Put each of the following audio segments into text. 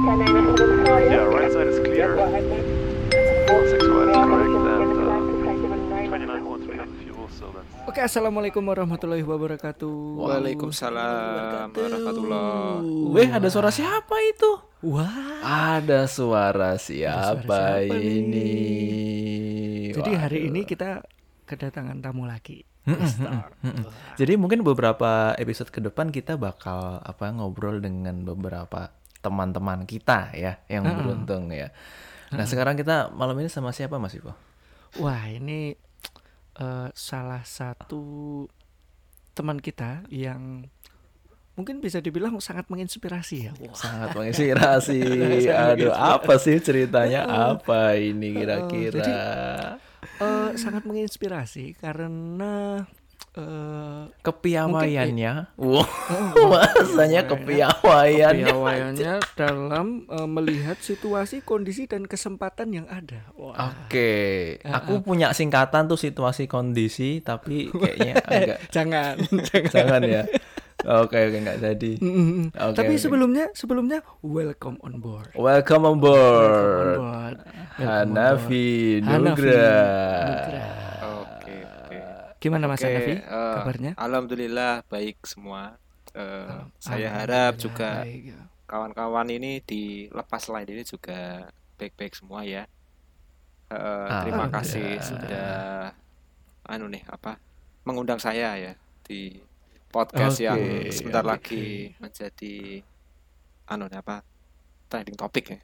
Yeah, right side is clear. Six correct, and uh, 29 horns we have a fuel, so that's Oke, assalamualaikum warahmatullahi wabarakatuh. Waalaikumsalam warahmatullah. Weh, ada suara siapa itu? Wah. Ada suara siapa, siapa ini? Jadi hari Waduh. ini kita kedatangan tamu lagi. Jadi mungkin beberapa episode ke depan kita bakal apa ngobrol dengan beberapa teman-teman kita ya yang beruntung ya. Nah, sekarang kita malam ini sama siapa Mas Ipo? Wah, ini eh, salah satu teman kita yang mungkin bisa dibilang sangat menginspirasi ya. Wah. Sangat menginspirasi. Aduh, apa sih ceritanya? Apa ini kira-kira? jadi, Eh, sangat menginspirasi karena eh Kepiawaiannya. Wow, masanya kepiawaian. piawaiannya dalam eh, melihat situasi, kondisi dan kesempatan yang ada. Oke, aku punya singkatan tuh situasi kondisi, tapi kayaknya agak jangan, jangan. jangan ya. Oke, oke nggak jadi. Mm-mm. Oke, Tapi oke. sebelumnya, sebelumnya welcome on board. Welcome on Welcome on board, board. Hanafi. Nugra. Gimana Mas Oke, Hanafi? eh, Kabarnya? Alhamdulillah baik semua. Eh, saya harap juga ya. kawan-kawan ini di lepas lain ini juga baik-baik semua ya. Eh, terima kasih sudah anu nih apa mengundang saya ya di podcast Oke, yang sebentar oke. lagi menjadi anu nih apa trending topik ya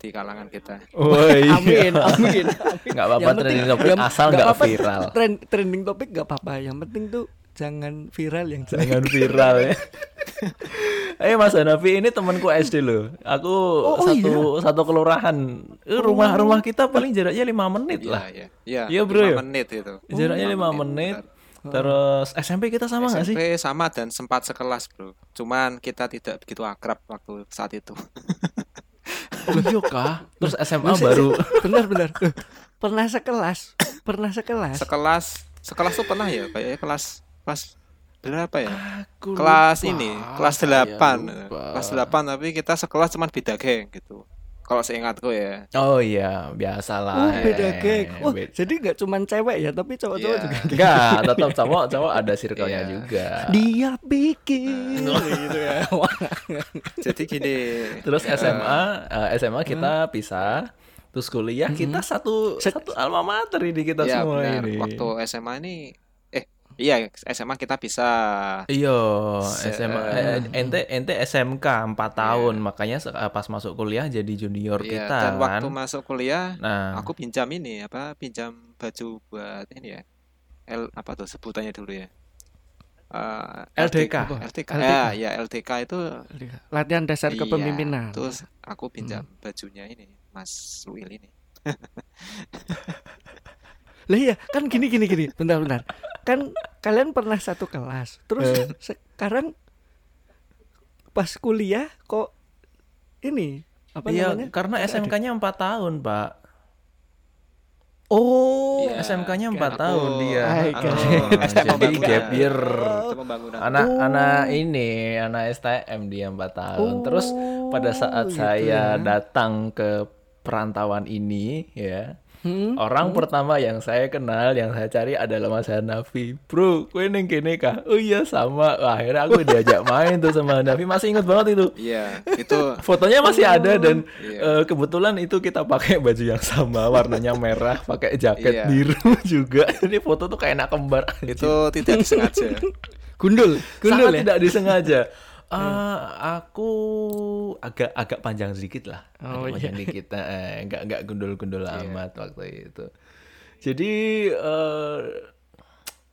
di kalangan kita. Woi, Amin, amin. nggak apa-apa Yang penting- trending topik asal nggak nggak apa-apa, viral. Trend, trending topik nggak apa-apa. Yang penting tuh jangan viral yang jelek. Jangan viral ya. Eh Mas Hanafi ini temanku SD loh. Aku oh satu satu kelurahan. Eh, rumah rumah kita paling jaraknya lima menit Iya, lah. iya. Iya, Iya, bro, lima ya? menit itu. Jaraknya lima menit. Terus SMP kita sama nggak sih? SMP sama dan sempat sekelas bro cuman kita tidak begitu akrab waktu saat itu Loh, iya kah? Terus SMA baru benar benar. Pernah sekelas, pernah sekelas. sekelas sekelas tuh pernah ya kayaknya kelas kelas berapa ya Aku kelas lupa. ini kelas Saya 8 lupa. kelas 8 tapi kita sekelas cuman beda geng gitu kalau seingatku ya Oh iya, biasalah. Oh, beda Eh, geng. Oh, beda. jadi nggak cuman cewek ya, tapi cowok-cowok Iya. juga. Enggak, tetap cowok cowok ada circle-nya Iya. juga. Dia bikin gitu ya. Jadi gini Terus SMA, eh, SMA kita pisah. Terus kuliah kita satu satu alma mater ini kita ya semua benar ini. waktu SMA ini eh iya SMA kita bisa Iya, SMA eh, ente ente SMK 4 tahun, makanya se- eh, pas masuk kuliah jadi junior Iya, kita dan kan. waktu masuk kuliah Nah, aku pinjam ini apa pinjam baju buat ini ya L apa tuh sebutannya dulu ya Eh, LDK. LDK LDK. ya ya LDK itu Latihan dasar iya, kepemimpinan. terus aku pinjam bajunya ini Mas Luil ini Lah iya, kan gini gini gini. Bentar bentar. Kan kalian pernah satu kelas. Terus Eh. sekarang pas kuliah kok ini apa iya namanya? karena SMK-nya 4 tahun, Pak. Oh, Iya, SMK-nya 4 aku- tahun dia. STM Jadi pembangunan. gap year. Oh. anak ini anak STM dia 4 tahun terus pada saat Oh, gitu saya ya. datang ke perantauan ini ya Hmm? orang pertama yang saya kenal yang saya cari adalah Mas Hanafi bro kue neng kene kah oh iya sama Wah, akhirnya aku diajak main tuh sama Hanafi masih inget banget itu iya itu fotonya masih ada dan Iya. eh, kebetulan itu kita pakai baju yang sama warnanya merah pakai jaket Iya. biru juga ini foto tuh kayak anak kembar itu tidak disengaja Gundul, gundul sangat ya. tidak disengaja. Eh, aku agak agak panjang sedikit lah, Oh, agak panjang iya. dikit, eh, nggak nggak gundul-gundul amat waktu itu. Jadi eh,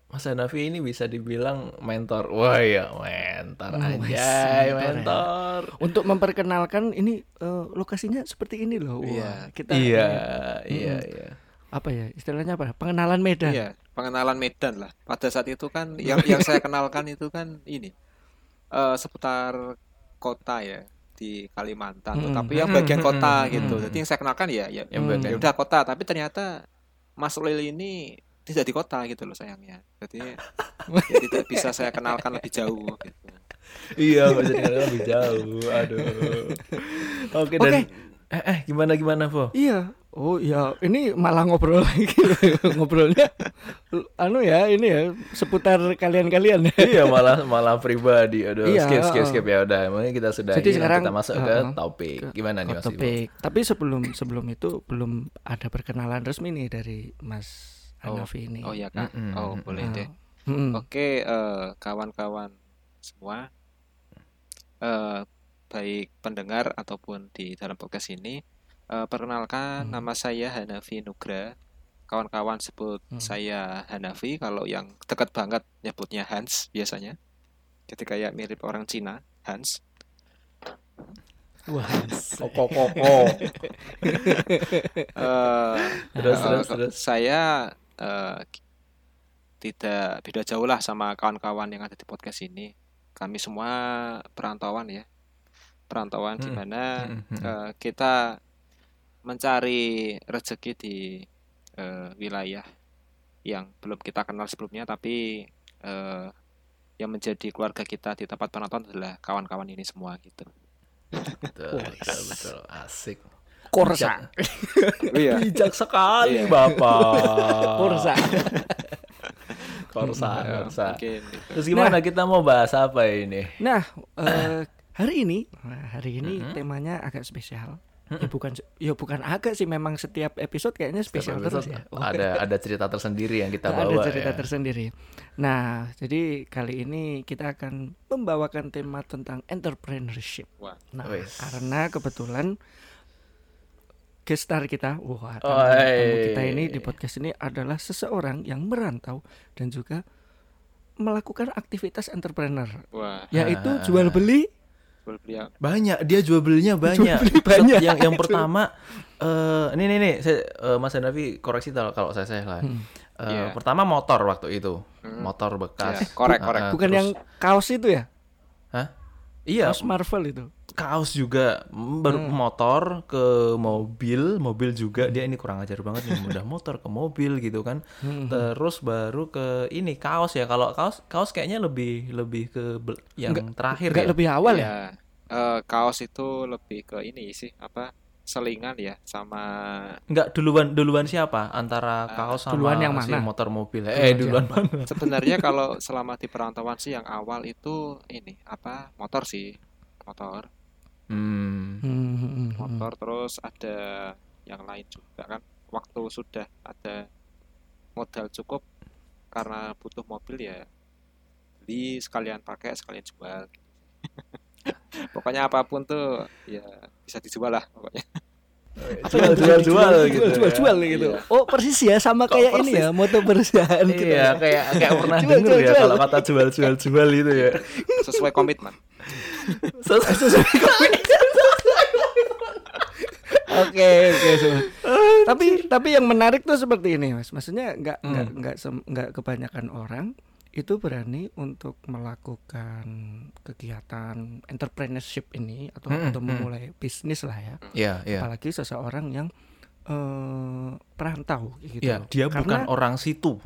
Mas Hanafi ini bisa dibilang mentor. Wah ya mentor Oh, aja, mentor ya. mentor. Untuk memperkenalkan ini eh, lokasinya seperti ini loh. Wah, Iya. kita Iya, ini, iya, mm, iya. apa ya istilahnya apa? Pengenalan medan. Iya, pengenalan Medan lah. Pada saat itu kan yang yang saya kenalkan itu kan ini eh, seputar kota ya di Kalimantan, Mm-mm. tapi yang bagian kota Mm-mm. gitu. Mm-mm. Jadi yang saya kenalkan ya ya, Yang Hmm. bagian udah kota, tapi ternyata Mas Lil ini tidak di kota gitu loh sayangnya. Jadi ya tidak bisa saya kenalkan lebih jauh gitu. iya dengarkan lebih jauh aduh oke dan Oke. Eh, eh gimana gimana Po Iya. Oh iya, ini malah ngobrol lagi ngobrolnya. Anu ya, ini ya seputar kalian-kalian ya. iya malah malah pribadi aduh Iya, skip skip uh. skip ya udah mungkin kita sudah Jadi sekarang, kita masuk ke uh, topik gimana nih Ke Mas topik. Tapi sebelum sebelum itu belum ada perkenalan resmi nih dari Mas Oh, Hanafi ini. Oh ya kak. Mm-mm, Oh mm-mm. boleh Ah. deh. Mm-mm. Oke, eh, kawan-kawan semua, eh, baik pendengar ataupun di dalam podcast ini, eh, perkenalkan Hmm. nama saya Hanafi Nugra. Kawan-kawan sebut Hmm. saya Hanafi. Kalau yang dekat banget nyebutnya Hans biasanya. Jadi kayak mirip orang Cina, Hans. Wah. koko koko Terus, terus, ke- terus. Saya eh, tidak beda jauh lah sama kawan-kawan yang ada di podcast ini. Kami semua perantauan ya, perantauan di mana hmm, hmm. eh, kita mencari rezeki di eh, wilayah yang belum kita kenal sebelumnya, tapi eh, yang menjadi keluarga kita di tempat perantauan adalah kawan-kawan ini semua gitu. betul betul, betul. asik Korsa. Iya. bijak sekali Iya. bapak Korsa. korsa Eh, korsa mungkin gitu. terus gimana kita mau bahas apa ini Nah, eh, hari ini, nah, hari ini Mm-mm. temanya agak spesial. Ya bukan ya bukan agak sih memang setiap episode kayaknya spesial Setiap terus episode ya. Oh, ada ada cerita tersendiri yang kita ada bawa cerita ya. tersendiri. Nah, jadi kali ini kita akan membawakan tema tentang entrepreneurship. Wah. Nah, Wes. karena kebetulan gestar kita, wah, Oi. tamu kita ini di podcast ini adalah seseorang yang merantau dan juga melakukan aktivitas entrepreneur, Wah, yaitu Ah. jual beli. Boleh beli yang banyak dia jual belinya banyak beli banyak. yang yang pertama eh ini nih nih saya eh, Mas Hanafi koreksi kalau kalau saya salah Hmm. Eh, Iya. pertama motor waktu itu Hmm. motor bekas Ya, korek, korek. eh, Bukan terus- yang kaos itu ya? Hah? iya Kaos Marvel itu. Kaos juga Mm, baru Hmm. motor ke mobil mobil juga. Dia ini kurang ajar banget nih udah motor ke mobil gitu kan. Hmm. terus baru ke ini kaos ya. Kalau kaos kaos kayaknya lebih lebih ke bel- yang terakhir Enggak ya. lebih awal ya? Ya, eh, kaos itu lebih ke ini sih, apa selingan ya sama Enggak duluan duluan siapa? Antara kaos sama duluan yang si mana? motor mobil. Duluan eh duluan mana? Sebenarnya kalau selama di perantauan sih yang awal itu ini apa motor sih motor hmm. Hmm, hmm, hmm, motor terus ada yang lain juga kan waktu sudah ada modal cukup karena butuh mobil ya beli sekalian pakai sekalian jual gitu. pokoknya apa pun tuh ya bisa dijual lah pokoknya jual jual jual gitu jual, jual, ya. jual gitu. Iya. Oh persis ya sama Kok kayak ini persis? ya moto perusahaan gitu. iya kayak kayak pernah jual, ya jual. kalau kata jual jual jual itu ya sesuai komitmen Oke oke Sobat. Tapi tapi yang menarik tuh seperti ini mas. Maksudnya nggak nggak Hmm. nggak kebanyakan orang itu berani untuk melakukan kegiatan entrepreneurship ini atau Hmm, atau hmm. memulai bisnis lah ya. iya iya Apalagi seseorang yang eh, perantau gitu. Iya, dia bukan Karena orang situ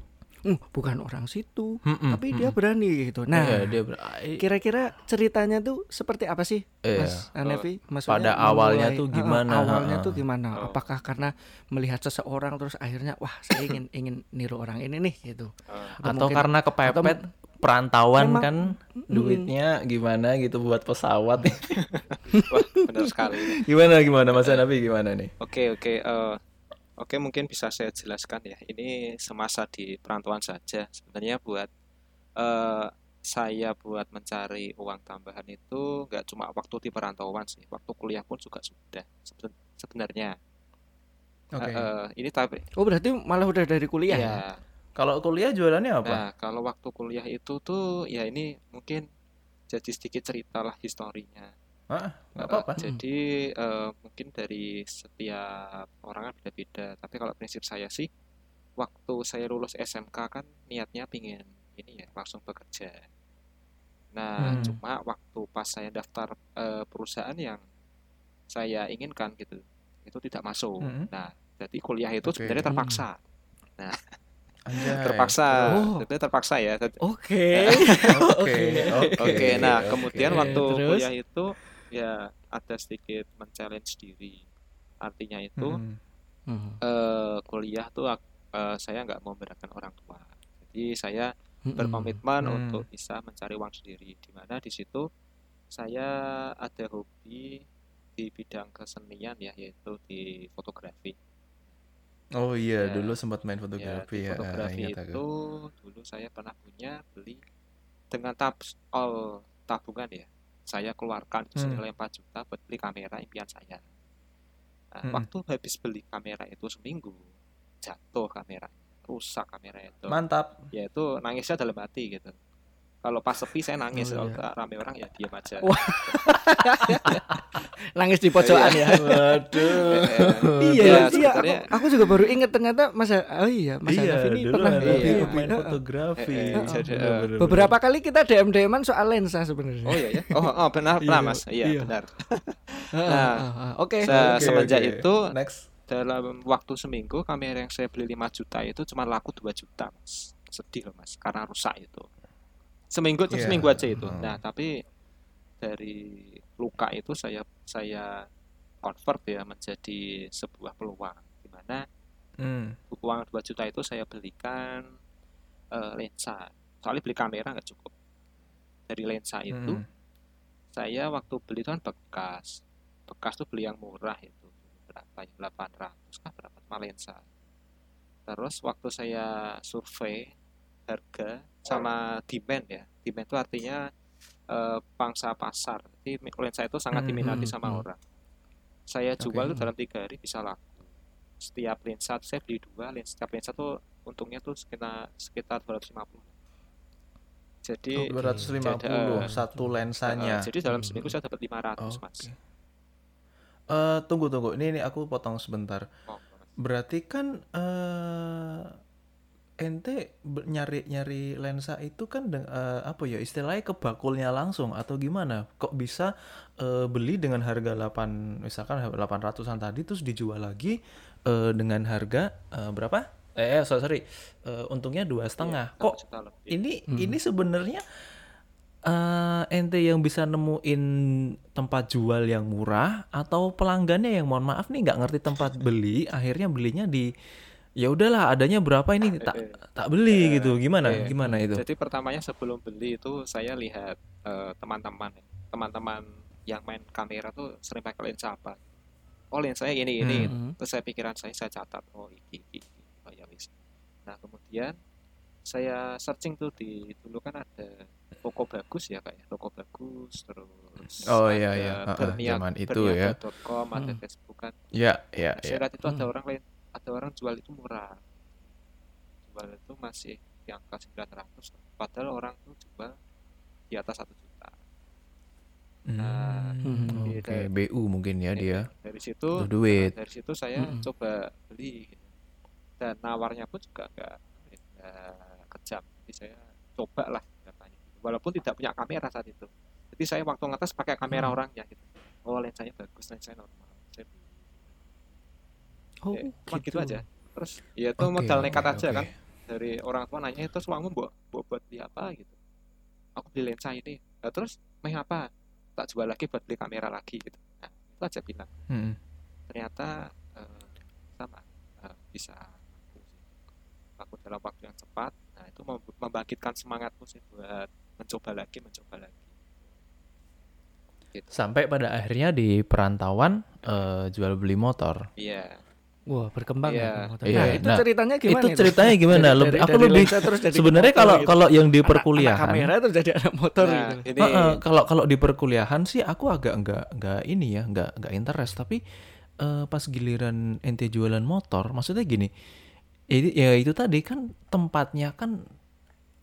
"Hmm, bukan orang situ, Mm-mm, tapi dia mm-mm. berani gitu. Nah, Iya, dia ber- kira-kira ceritanya tuh seperti apa sih, Iya. Mas Anevi? Maksudnya pada awalnya memulai- tuh gimana, awalnya tuh gimana? Oh. Apakah karena melihat seseorang terus akhirnya, wah saya ingin ingin niru orang ini nih gitu. Atau mungkin- karena kepepet perantauan Memang- kan duitnya gimana gitu buat pesawat wah benar sekali gimana gimana Mas Hanafi gimana nih Oke oke eh, oke mungkin bisa saya jelaskan ya. Ini semasa di perantauan saja. Sebenarnya buat eh, saya buat mencari uang tambahan itu nggak cuma waktu di perantauan sih. Waktu kuliah pun juga sudah seben- sebenarnya. Eh, eh, ini tapi Oh berarti malah udah dari kuliah ya? ya. kalau kuliah jualannya apa Nah kalau waktu kuliah itu tuh ya ini mungkin jadi sedikit cerita lah historinya. Nggak apa-apa Jadi eh, mungkin dari setiap orang kan beda-beda. Tapi kalau prinsip saya sih, waktu saya lulus SMK kan niatnya pingin ini ya langsung bekerja. Nah, Hmm. cuma waktu pas saya daftar eh, perusahaan yang saya inginkan gitu, itu tidak masuk. Hmm. Nah, jadi kuliah itu Oke. sebenarnya terpaksa. Anjay. terpaksa Oh. terpaksa ya Oke. Oke, oke. nah kemudian waktu Terus? kuliah itu ya ada sedikit men-challenge diri artinya itu Hmm. Hmm. eh, kuliah tuh eh, saya nggak mau memberatkan orang tua jadi saya Mm-mm. berkomitmen Hmm. untuk bisa mencari uang sendiri di mana di situ saya ada hobi di bidang kesenian ya yaitu di fotografi Oh iya, Ya. dulu sempat main ya fotografi di ya. ah, fotografi aku. itu dulu saya pernah punya beli dengan tab all tabungan ya saya keluarkan Hmm. senilai 4 juta buat beli kamera impian saya nah, Hmm. waktu habis beli kamera itu seminggu jatuh kamera rusak kamera itu Mantap. ya itu nangisnya dalam hati gitu kalau pas sepi saya nangis Oh, kalau iya. rame orang ya diam aja Wah. Nangis di pojokan ya. Waduh. Iya, Ya, iya. sebenarnya- Aku, aku juga baru ingat ternyata Mas oh iya, Mas iya, Hanafi ini dulu pernah ada Iya. hobi main Heeh. fotografi. Eh, eh, jadi, Bener, eh, bener, Beberapa kali kita DM DM-an soal lensa sebenarnya. oh iya ya oh, oh benar Iya, benar mas iya, iya. benar nah, Oke. Bener. Oke, semenjak oke. itu next. dalam waktu seminggu kamera yang saya beli 5 juta itu cuma laku 2 juta mas sedih loh mas karena rusak itu seminggu Iya. seminggu aja itu. Hmm. nah tapi dari luka itu saya saya convert ya menjadi sebuah peluang. Di mana Hmm. uang 2 juta itu saya belikan eh, lensa. Soalnya beli kamera nggak cukup. Dari lensa itu Hmm. saya waktu beli itu kan bekas. Bekas tuh beli yang murah itu. Berapa ya? 800 kah? Berapa? Lensa. Terus waktu saya survei harga sama demand ya demand itu artinya eh, pangsa pasar jadi lensa itu sangat Hmm, diminati hmm, sama hmm. orang saya jual tuh dalam tiga hari bisa laku setiap lensa saya beli dua lensa setiap lensa tuh untungnya tuh sekitar sekitar 250 jadi 250 Jadi, satu eh, lensanya. jadi dalam seminggu saya dapat 500 mas Oke. Eh, tunggu tunggu. Ini ini aku potong sebentar. Oh, Berarti kan eh ente nyari nyari lensa itu kan deng- eh, apa ya istilahnya ke bakulnya langsung atau gimana? Kok bisa eh, beli dengan harga 8 misalkan 800-an tadi terus dijual lagi eh, dengan harga eh, berapa? Eh, eh, sorry, sorry. Eh, untungnya dua setengah. Iya, Kok ini Hmm. ini sebenarnya eh ente yang bisa nemuin tempat jual yang murah atau pelanggannya yang mohon maaf nih nggak ngerti tempat beli akhirnya belinya di ya udahlah adanya berapa ini tak Eh, tak beli Eh, gitu gimana eh. gimana itu Jadi pertamanya sebelum beli itu saya lihat eh, teman-teman teman-teman yang main kamera tuh sering pakai lensa apa. Oh lensanya ini ini. Hmm. Terus saya pikiran saya saya catat oh ini ini. ini. Oh ya wis. Nah kemudian saya searching tuh di dulu kan ada toko bagus ya kayak toko bagus terus Oh, iya, iya. Berniaga- zaman itu ya. berniaga.com, ada Hmm. Facebook kan ya ya saya ya lihat itu ada Hmm. orang lain ada orang jual itu murah. Jual itu masih di angka 900 padahal orang tuh jual di atas satu juta. Nah, Hmm, iya, oke. Dari- BU mungkin ya dia. Dari situ duit. nah, dari situ saya Mm-mm. coba beli gitu. dan nawarnya pun juga nggak nggak kejam. Jadi saya coba lah katanya walaupun tidak punya kamera saat itu. Jadi saya waktu ngetes pakai kamera Hmm. orangnya gitu. Oh lensanya bagus lensanya normal Oh, cuma gitu. aja. Terus ya itu Oke, modal nekat aja oke. kan. Dari orang tua nanya terus uangmu buat buat buat beli apa? Gitu. Aku beli lensa ini. Nah, terus main apa? Tak jual lagi buat beli kamera lagi gitu. Nah itu aja bilang. Hmm. ternyata eh, sama eh, bisa laku sih. laku dalam waktu yang cepat. Nah itu mem- membangkitkan semangatku sih buat mencoba lagi mencoba lagi. Gitu. Sampai pada akhirnya di perantauan eh, jual beli motor. Iya Wah, berkembang Iya. ya motor. Iya, Nah, itu nah, ceritanya gimana? itu ceritanya gimana Dari- lebih dari- aku dari lebih lensa terus jadi sebenarnya motor kalau gitu. kalau yang di Anak- perkuliahan anak kamera terus jadi anak motor nah gitu. ini Heeh, kalau kalau di perkuliahan sih aku agak nggak nggak ini ya nggak nggak interest tapi eh, pas giliran ente jualan motor maksudnya gini ini ya itu tadi kan tempatnya kan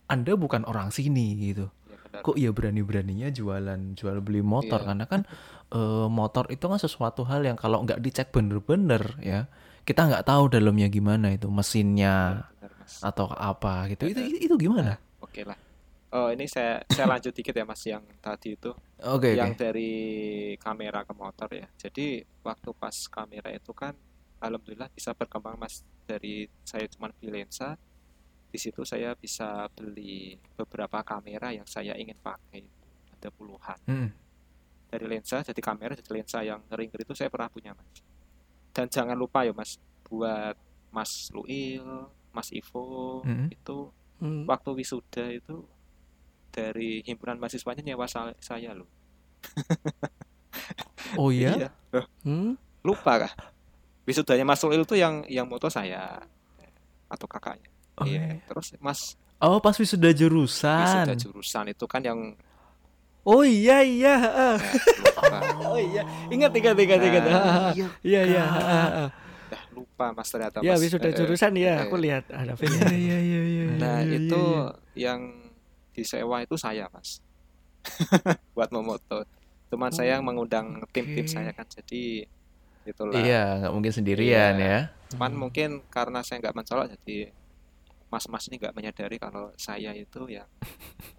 anda bukan orang sini gitu ya kok ya berani beraninya jualan jual beli motor Iya. karena kan eh, motor itu kan sesuatu hal yang kalau nggak dicek bener-bener ya kita nggak tahu dalamnya gimana itu mesinnya Benar, Mas. atau apa gitu. Itu itu, itu gimana? Oke lah. Oh ini saya saya lanjut dikit ya mas yang tadi itu. Oke yang oke dari kamera ke motor ya. Jadi waktu pas kamera itu kan alhamdulillah bisa berkembang mas. Dari saya cuma beli lensa di situ saya bisa beli beberapa kamera yang saya ingin pakai. Ada puluhan. Mm. dari lensa jadi kamera jadi lensa yang ringer itu saya pernah punya mas dan jangan lupa ya mas buat mas Luil mas Ivo Mm. itu Hmm. waktu wisuda itu dari himpunan mahasiswanya nyewa sa- saya loh Oh iya? Iya. Loh, Hmm. lupa kah wisudanya mas Luil itu yang yang moto saya atau kakaknya Oh, iya iya. terus mas Oh, pas wisuda jurusan. wisuda jurusan itu kan yang Oh iya iya. ah. Ya, Oh iya. Ingat ingat ingat ingat. Nah, Ah, ah. Iya iya. ah, ah. Dah lupa mas ternyata Ya mas wisuda Eh, eh. jurusan ya. eh. Aku lihat ada Iya filmnya. iya iya iya. Nah, iya, itu iya. yang disewa itu saya, Mas. Buat memoto. Cuman saya Oh, mengundang tim-tim oke. saya kan jadi itulah. Iya, nggak mungkin sendirian Iya. ya. Cuman Hmm. mungkin karena saya nggak mencolok jadi mas-mas ini nggak menyadari kalau saya itu yang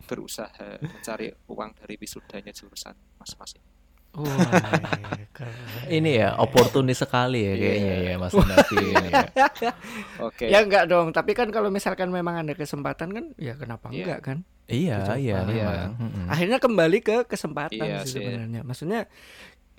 berusaha mencari uang dari wisudanya jurusan mas-mas ini. Wah. Ini ya oportunis sekali ya kayaknya Iya. ya Mas Nafi ini ya. Oke. Ya enggak dong, tapi kan kalau misalkan memang ada kesempatan kan ya kenapa Iya. enggak kan? Iya, iya, Iya. Akhirnya kembali ke kesempatan Iya sih sebenarnya. Maksudnya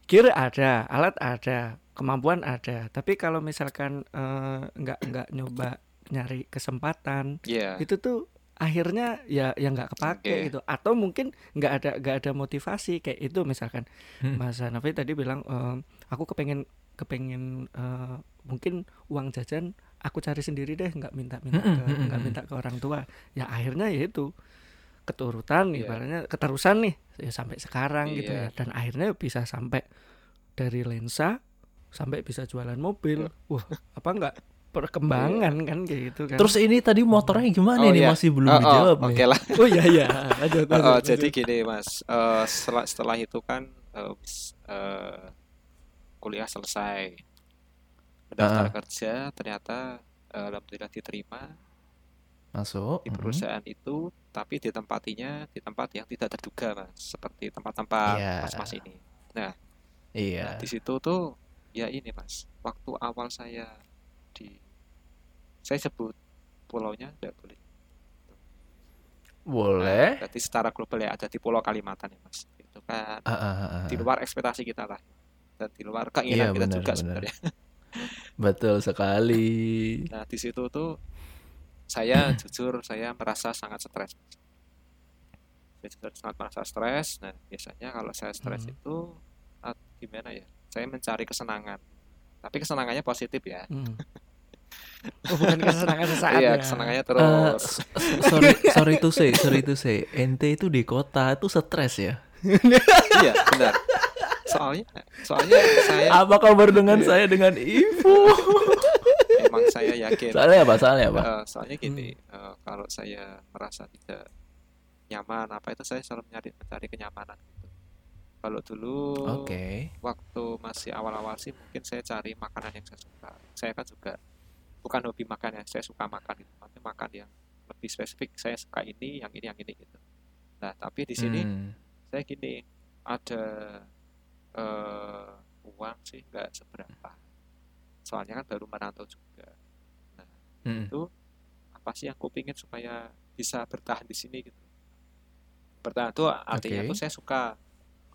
gear ada, alat ada, kemampuan ada. Tapi kalau misalkan eh, enggak enggak nyoba nyari kesempatan, Iya. itu tuh akhirnya ya yang nggak kepake Oke. gitu atau mungkin nggak ada nggak ada motivasi kayak itu misalkan Hmm. Mas Hanafi tadi bilang ehm, aku kepengen kepengen eh, mungkin uang jajan aku cari sendiri deh nggak minta minta Mm-mm, ke mm-mm, nggak mm. minta ke orang tua ya akhirnya ya itu keturutan Iya. ibaratnya keterusan nih ya sampai sekarang gitu Iya. ya dan akhirnya bisa sampai dari lensa sampai bisa jualan mobil wah apa enggak perkembangan kan kayak gitu kan Terus ini tadi motornya gimana Oh, ini iya. masih belum Oh, oh, dijawab nih. Oke lah. oh iya iya lanjut, Oh, lanjut, jadi lanjut. gini Mas, Eh, setelah setelah itu kan eh, eh, kuliah selesai, mendaftar Ah. kerja, ternyata eh, alhamdulillah diterima Masuk. di mm-mm. perusahaan itu, tapi ditempatinya di tempat yang tidak terduga Mas, seperti tempat-tempat Iya. mas-mas ini. Nah, Iya. di situ tuh ya ini Mas, waktu awal saya di saya sebut pulaunya enggak boleh. Boleh. Berarti secara global ya ada di Pulau Kalimantan ya Mas. Itu kan Ah, ah, ah, ah. di luar ekspektasi kita lah dan di luar Iya, keinginan kita benar, juga benar. sebenarnya. Betul sekali. Nah di situ tuh saya jujur saya merasa sangat stres. Saya jujur sangat merasa stres. Nah biasanya kalau saya stres Hmm. itu ah, gimana ya? Saya mencari kesenangan. Tapi kesenangannya positif ya. Hmm. Oh, bukan kesenangan sesaat Iya ya. kesenangannya Eh, terus. s- sorry, sorry to say, sorry to say, ente itu di kota itu stres ya? iya benar. Soalnya soalnya saya Apa kabar dengan Iya. saya dengan Ibu? emang saya yakin Soalnya apa? Soalnya apa? Eh, soalnya gini, eh, kalau saya merasa tidak nyaman apa itu saya selalu mencari mencari kenyamanan gitu. Kalau dulu Oke. waktu masih awal-awal sih mungkin saya cari makanan yang saya suka. Saya kan juga bukan hobi makan ya, saya suka makan gitu. Tapi makan yang lebih spesifik, saya suka ini, yang ini, yang ini gitu. Nah, tapi di sini Hmm. saya gini, ada eh, uang sih nggak seberapa. Soalnya kan baru merantau juga. Hmm. itu apa sih yang kupingin supaya bisa bertahan di sini gitu bertahan itu artinya Oke. tuh saya suka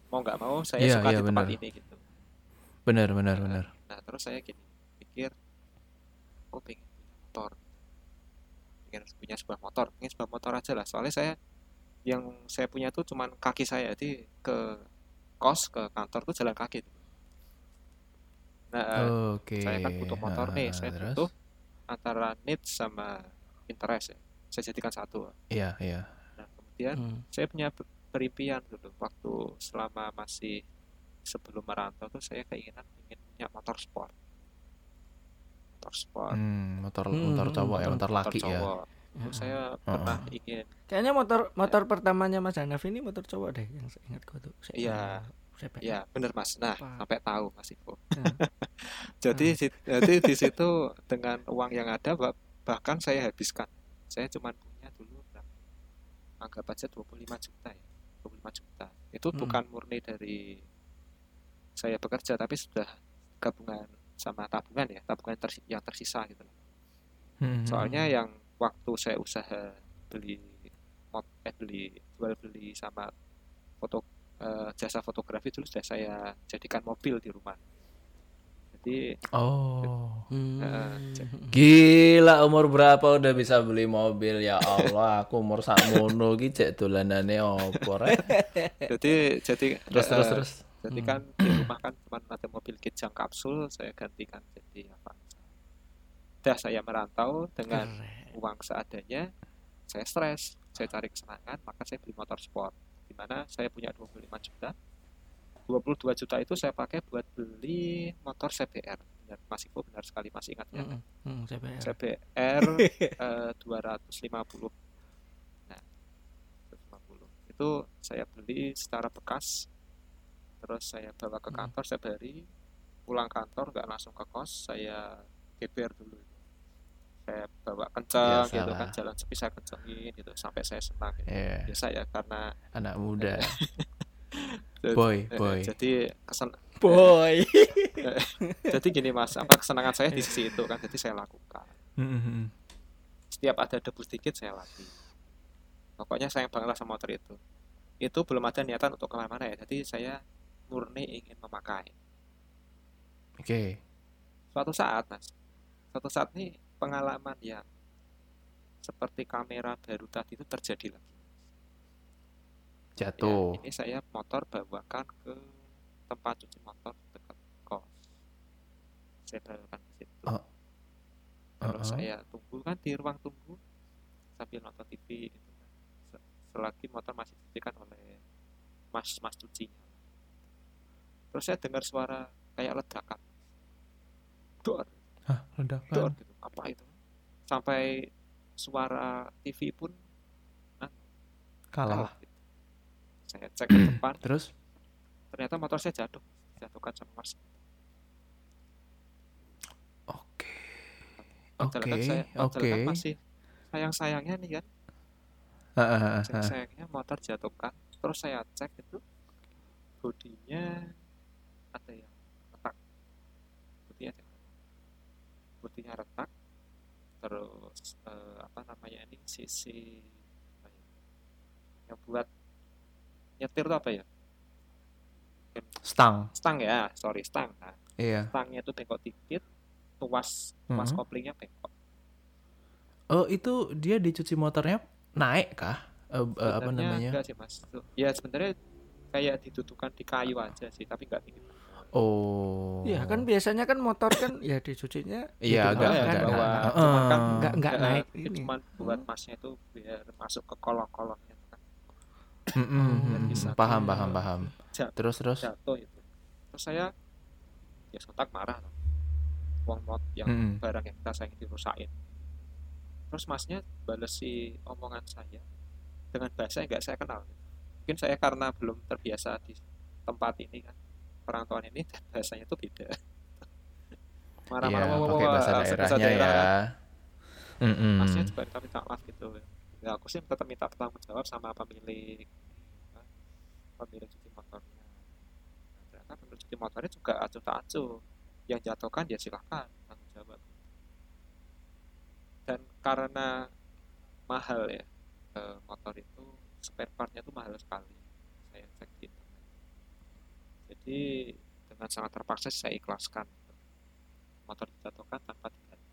mau nggak mau saya Iya, suka iya, di tempat benar. ini gitu Benar, benar, Nah, benar. nah terus saya gini pikir aku pengen punya motor. Pengen punya sebuah motor pengen sebuah motor aja lah. Soalnya saya yang saya punya tuh cuman kaki saya. Jadi ke kos ke kantor tuh jalan kaki. Nah Oke. saya kan butuh motor nih. Ah, saya terus? butuh antara needs sama interest ya. Saya jadikan satu. Iya, iya. nah kemudian Hmm. saya punya berimpian dulu. Waktu selama masih sebelum merantau tuh saya keinginan ingin punya motor sport motor sport Hmm, motor Hmm, motor hmm, cowok ya, hmm. motor laki ya. cowok itu saya pernah ingin Kayaknya motor motor pertamanya Mas Hanaf ini motor cowok deh yang saya ingat gua tuh. Saya Iya. saya pengen. ya bener mas nah Apa? sampai tahu mas Ivo Nah, jadi di, jadi di situ dengan uang yang ada bah- bahkan saya habiskan saya cuma punya dulu berapa anggap aja 25 juta ya 25 juta itu Hmm. bukan murni dari saya bekerja tapi sudah gabungan sama tabungan ya tabungan tersi- yang tersisa gitu loh. Hmm, soalnya yang waktu saya usaha beli mot eh beli jual beli sama foto eh, jasa fotografi dulu sudah saya jadikan mobil di rumah jadi Oh. Hmm. Eh, Gila umur berapa udah bisa beli mobil ya Allah aku umur sakmono ki cek dolanane opo rek. jadi jadi Terus eh, terus terus. Jadi Hmm. kan di rumah kan cuma ada mobil kijang kapsul saya gantikan jadi Avanza udah saya merantau dengan Keren. uang seadanya saya stres saya cari kesenangan maka saya beli motor sport di mana saya punya 25 juta 22 juta itu saya pakai buat beli motor CBR benar Mas Ivo benar sekali masih ingat ya. Mm, CBR. CBR eh, 250 nah 250 itu saya beli secara bekas terus saya bawa ke Hmm. kantor saya bari pulang kantor nggak langsung ke kos saya GBR dulu saya bawa kencang gitu kan jalan sepi saya kencengin gitu sampai saya senang gitu. Iya, biasa ya karena anak muda. jadi- Boy, eh, boy. jadi kesen Boy. jadi gini mas apa kesenangan saya di sisi itu kan jadi saya lakukan Mm-mm. setiap ada debu sedikit saya latih pokoknya sayang banget lah sama motor itu itu belum ada niatan untuk ke mana-mana ya jadi saya murni ingin memakai Oke. suatu saat mas suatu saat nih pengalaman yang seperti kamera baru tadi itu terjadi lagi Ya, Jatuh. ini saya motor bawakan ke tempat cuci motor dekat kos saya bawakan ke situ Oh. Lalu Uh-uh. saya tunggu kan di ruang tunggu sambil nonton TV gitu kan. Se- Selagi motor masih dicucikan oleh mas-mas cucinya. Terus saya dengar suara kayak ledakan. Dor, Hah, dor ledakan. gitu. Apa itu? Sampai suara TV pun Kalah. kalah. gitu. Saya cek ke depan, Terus? ternyata motor saya jatuh. Jatuhkan sama mas. Oke. Oke, oke. masih sayang-sayangnya nih kan. Saya ah. sayangnya motor jatuhkan terus saya cek itu bodinya ada yang retak bodinya ada yang retak. Bodinya retak terus eh, apa namanya ini sisi apa ya, yang buat nyetir itu apa ya Stang. stang ya sorry stang nah Iya. stangnya itu bengkok dikit tuas tuas Mhm. koplingnya bengkok Oh, itu dia dicuci motornya naik kah? Eh, eh, apa namanya? enggak sih mas Tuh, ya sebenarnya kayak didudukan di kayu aja sih tapi nggak tinggi Oh. Ya kan biasanya kan motor kan ya dicucinya Iya, di agak ya, kan, di nggak- bawah. nggak- Cuman kan Heeh. nggak nggak Eh, naik itu ini. cuma buat masnya itu biar masuk ke kolong-kolongnya kan Oh, mm-mm. bisa. Paham, paham, paham. Terus, terus. jatuh itu terus saya ya sontak marah loh uang not yang Mm-mm. barang yang kita sayang dirusakin terus masnya bales si omongan saya dengan bahasa yang nggak saya kenal mungkin saya karena belum terbiasa di tempat ini kan perantauan ini bahasanya itu beda Iya, marah-marah wah, wah, pakai bahasa daerahnya daerah ya. kan. Mm-mm. masnya juga minta minta maaf gitu ya aku sih tetap minta bertanggung jawab sama pemilik pemilik cuci motornya nah, ternyata pemilik cuci motornya juga acuh tak acuh yang jatuhkan ya silahkan tanggung jawab dan karena mahal ya eh, motor itu spare partnya itu mahal sekali saya cek di jadi dengan sangat terpaksa saya ikhlaskan motor dijatuhkan tanpa diganti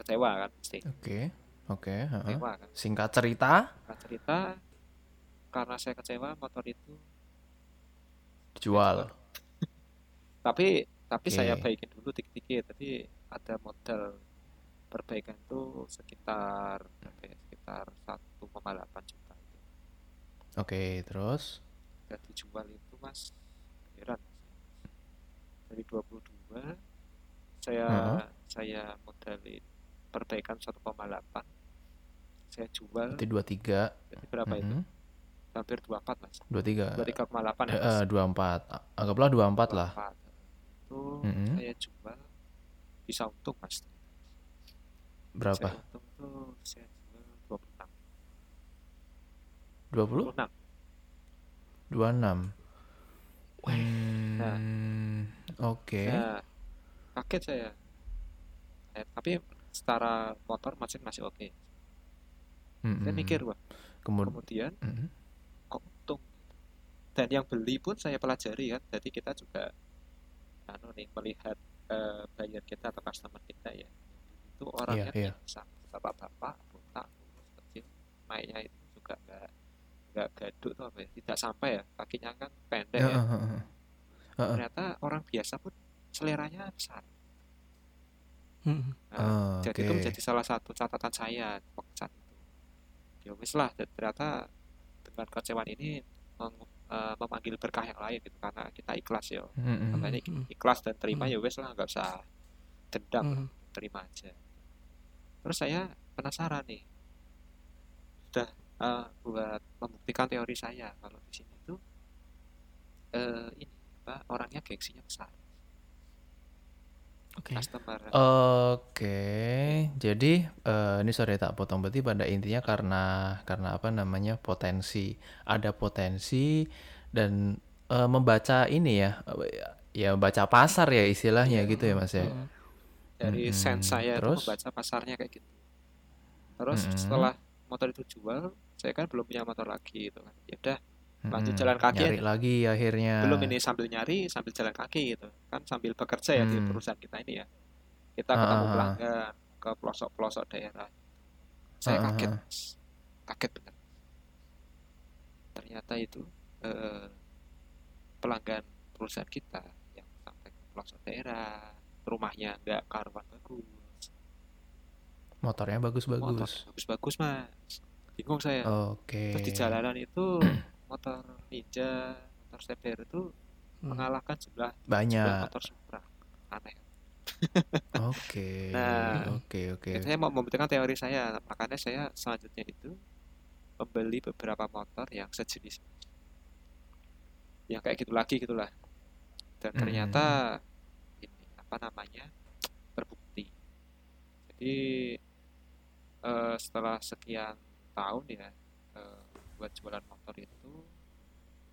kecewa kan pasti Oke, oke. heeh. kecewa kan Singkat cerita, Singkat cerita karena saya kecewa motor itu dijual. tapi tapi Oke. saya baikin dulu dikit-dikit tadi ada modal perbaikan tuh sekitar berapa ya? sekitar 1,8 juta itu Oke, terus. dan dijual itu mas heran dari 22 saya Heeh. saya modalin perbaikan 1,8 saya jual Berarti 23. jadi berapa itu Mm-mm. hampir 24 mas 23. 23,8 Eh, ya mas eh, 24. Anggaplah 24 lah. 24. itu Mm-mm. saya jual bisa untung mas Berapa? saya untung tuh saya jual 26 20? 26 26. Hmm, Oke. Nah, kaget saya. Eh, tapi secara motor mesin masih oke Mm-mm. saya mikir wah Kemud- kemudian Mm-mm. kok untung dan yang beli pun saya pelajari kan jadi kita juga anu nih melihat eh, buyer kita atau customer kita ya itu orangnya iya. biasa bapak-bapak botak kecil naiknya itu juga nggak nggak gaduk tuh apa ya tidak sampai ya kakinya kan pendek Ya, ya heeh, heeh. Heeh. ternyata orang biasa pun seleranya besar Mm. Nah, Oh, jadi itu oke. menjadi salah satu catatan saya waktu saat itu ya wis lah ternyata dengan kecewaan ini meng- eh, memanggil berkah yang lain gitu karena kita ikhlas ya Mm. ikhlas dan terima Mm. ya wes lah nggak usah dendam Mm. terima aja terus saya penasaran nih eh, buat membuktikan teori saya kalau di sini tuh eh, ini apa orangnya gengsinya besar Oke. customer Oke, jadi eh, ini sorry tak potong berarti pada intinya karena karena apa namanya potensi ada potensi dan eh, membaca ini ya ya baca pasar ya istilahnya gitu ya mas ya. Mm. dari Mm-mm. sense saya itu Terus? membaca pasarnya kayak gitu terus Mm-mm. setelah motor itu jual saya kan belum punya motor lagi gitu kan ya udah lanjut Mm-mm. jalan kaki Nyari aja. lagi akhirnya. belum ini sambil nyari sambil jalan kaki gitu kan sambil bekerja ya di Hmm. perusahaan kita ini ya kita Ah, ketemu ah. pelanggan ke pelosok pelosok daerah saya ah, kaget kaget bener ternyata itu eh, pelanggan perusahaan kita yang sampai ke pelosok daerah rumahnya nggak karuan bagus Motornya motor bagus-bagus. bagus-bagus mas bingung saya Oke. terus di jalanan itu motor ninja motor stepler itu Mm. mengalahkan jumlah jumlah Banyak. motor Supra aneh Oke. Nah, Oke oke. Jadi saya mau membuktikan teori saya makanya saya selanjutnya itu membeli beberapa motor yang sejenis yang kayak gitu lagi gitulah dan Hmm. ternyata ini apa namanya terbukti jadi eh, setelah sekian tahun ya eh, buat jualan motor itu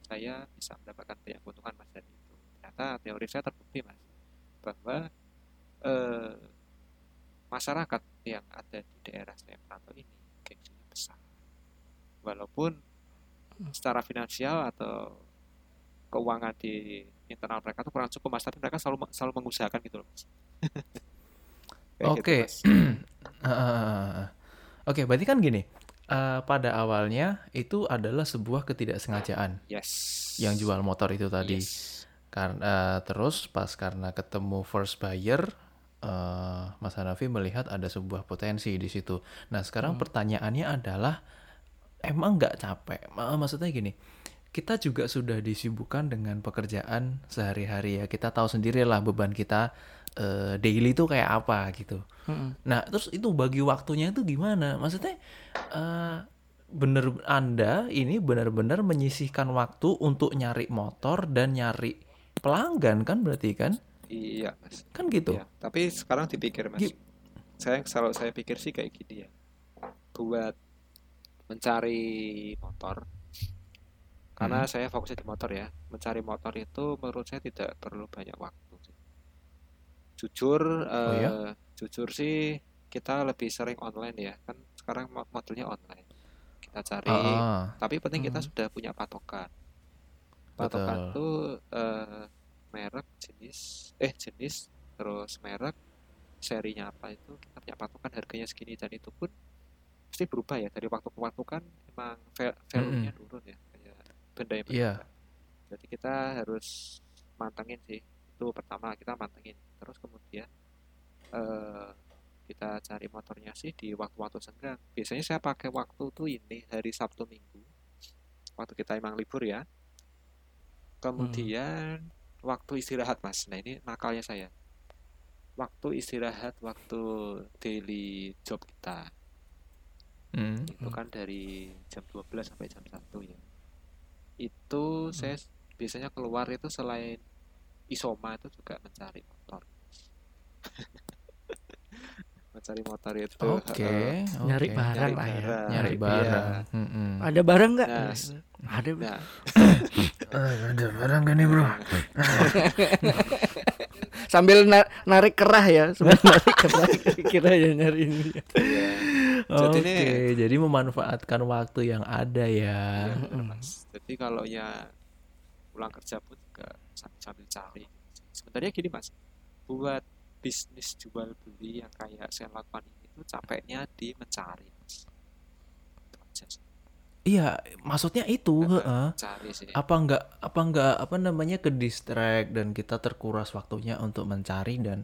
saya bisa mendapatkan banyak keuntungan mas dari itu. Ternyata teori saya terbukti mas bahwa eh, masyarakat yang ada di daerah saya merantau ini gengsinya besar. Walaupun secara finansial atau keuangan di internal mereka tuh kurang cukup mas tapi mereka selalu selalu mengusahakan gitu loh mas. Gitu, Oke. Mas. Ah, Oke, berarti kan gini. eh, pada awalnya itu adalah sebuah ketidaksengajaan yes yang jual motor itu tadi. Yes. Karena terus pas karena ketemu first buyer, eh, Mas Hanafi melihat ada sebuah potensi di situ. Nah sekarang pertanyaannya adalah emang nggak capek? Ma- Maksudnya gini, kita juga sudah disibukkan dengan pekerjaan sehari-hari ya. Kita tahu sendirilah beban kita eh, daily itu kayak apa gitu. Mm. Nah, terus itu bagi waktunya itu gimana? Maksudnya eh bener Anda ini benar-benar menyisihkan waktu untuk nyari motor dan nyari pelanggan kan berarti kan? iya Kan gitu. Iya, tapi sekarang dipikir mas Gi- saya kalau saya pikir sih kayak gini ya buat mencari motor karena Hmm. saya fokusnya di motor ya mencari motor itu menurut saya tidak perlu banyak waktu. Jujur Oh ya? eh, jujur sih kita lebih sering online ya. Kan sekarang mo- modelnya online. Kita cari. Ah, tapi penting kita Hmm. sudah punya patokan. Patokan Betul. itu eh, merek jenis eh jenis terus merek serinya apa itu kita punya patokan harganya segini. Dan itu pun pasti berubah ya. Dari waktu ke waktu kan emang va- value-nya turun ya. Kayak benda yang Iya. berharga. jadi kita harus mantengin sih. Itu pertama kita mantengin terus kemudian eh kita cari motornya sih di waktu-waktu senggang. Biasanya saya pakai waktu tuh ini hari Sabtu Minggu. Waktu kita emang libur ya. Kemudian waktu istirahat mas. Nah ini nakalnya saya. Waktu istirahat waktu daily job kita. Hmm. itu kan dari jam 12 sampai jam 1 ya. Itu saya s- biasanya keluar itu selain isoma itu juga mencari mencari motor itu Oke, Nyari oke. barang nyari lah ya. barang, Nyari iya. barang. Mm-mm. Ada barang nggak? Nah, Ada. Bro. nah Eh, ada barang gak nih bro? sambil na- narik kerah ya, sambil narik kerah kira ya nyari ini. Iya. Oke, Jadi ini- jadi memanfaatkan waktu yang ada ya. Iya, Mas. Jadi kalau ya pulang kerja pun juga sambil cari. Sebenarnya gini mas, buat bisnis jual beli yang kayak saya lakukan ini tuh capeknya di mencari mas. Itu aja sih. Iya, maksudnya itu, heeh. Apa enggak apa enggak apa namanya ke distract dan kita terkuras waktunya untuk mencari dan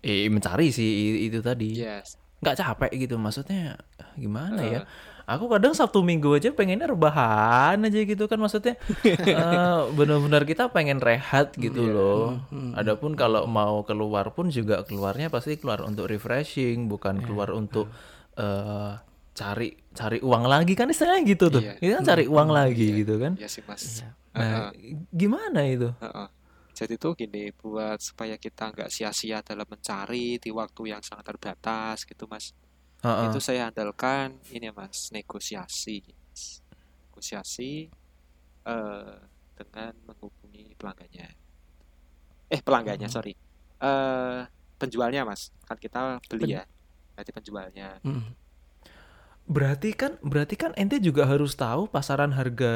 eh mencari sih itu tadi. Yes. nggak capek gitu maksudnya gimana ya Heeh. Aku kadang sabtu minggu aja pengennya rebahan aja gitu kan maksudnya eh, benar-benar kita pengen rehat gitu Iya. loh adapun kalau mau keluar pun juga keluarnya pasti keluar untuk refreshing bukan keluar untuk eh, cari cari uang lagi kan istilahnya gitu tuh Iya. Itu kan cari uang lagi gitu kan Iya sih mas. nah Heeh. gimana itu Heeh. Jadi tuh gini, buat supaya kita nggak sia-sia dalam mencari di waktu yang sangat terbatas gitu mas. Heeh. Itu saya andalkan ini mas, negosiasi. Mas. Negosiasi eh, dengan menghubungi pelanggannya. Eh pelanggannya sorry, eh penjualnya mas. Kan kita beli ya, berarti penjualnya. Mm. Berarti kan berarti kan ente juga harus tahu pasaran harga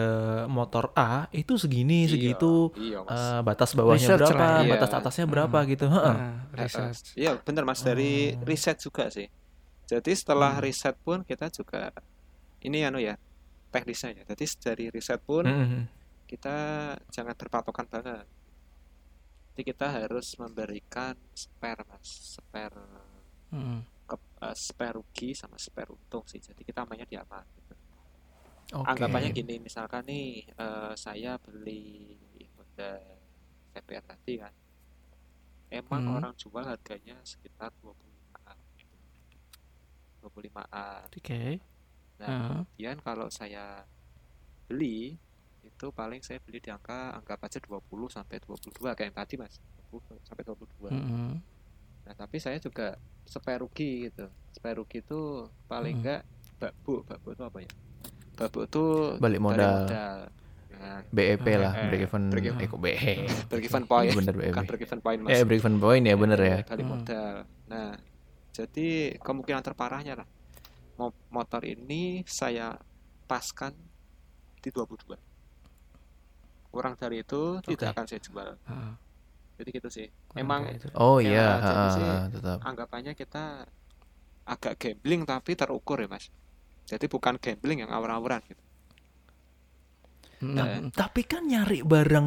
motor A itu segini Iya, segitu Iya mas. eh, batas bawahnya Research berapa, lah, iya. batas atasnya berapa gitu. Heeh. Nah, Eh, eh, research. Iya bener mas dari riset juga sih. Jadi setelah riset pun kita juga ini anu ya teknisnya ya. Jadi dari riset pun Mm-mm. kita jangan berpatokan banget. Jadi kita harus memberikan spare mas, spare Mm. ke, eh, spare rugi sama spare untung sih. Jadi kita mainnya di apa? Gitu. Oke. Anggapannya gini, misalkan nih eh, saya beli Honda CBR tadi kan, emang Hmm. orang jual harganya sekitar 25an, 25an. Oke. Nah, Heeh. kemudian kalau saya beli itu paling saya beli di angka anggap aja 20 sampai 22 kayak yang tadi Mas. 20 sampai 22. Mm-mm. Nah, tapi saya juga spare rugi gitu. Spare rugi itu paling Hmm. enggak bakbu, bakbu itu apa ya? Bakbu itu Balik modal. modal. Nah, BEP lah, Eh, break even, break even. eh BE. break even point, Bener BEP. bukan break even point Mas. Eh break even point ya bener ya. Balik Hmm. modal. Nah, jadi kemungkinan terparahnya lah mo- motor ini saya paskan di 22. Kurang dari itu tidak Oke. akan saya jual. Heeh. Jadi gitu sih. Kurang Emang itu. Oh Ya, iya, sih, ha, tetap. anggapannya kita agak gambling tapi terukur ya, Mas. Jadi bukan gambling yang awur-awuran gitu. Mm. Eh, Tapi kan nyari barang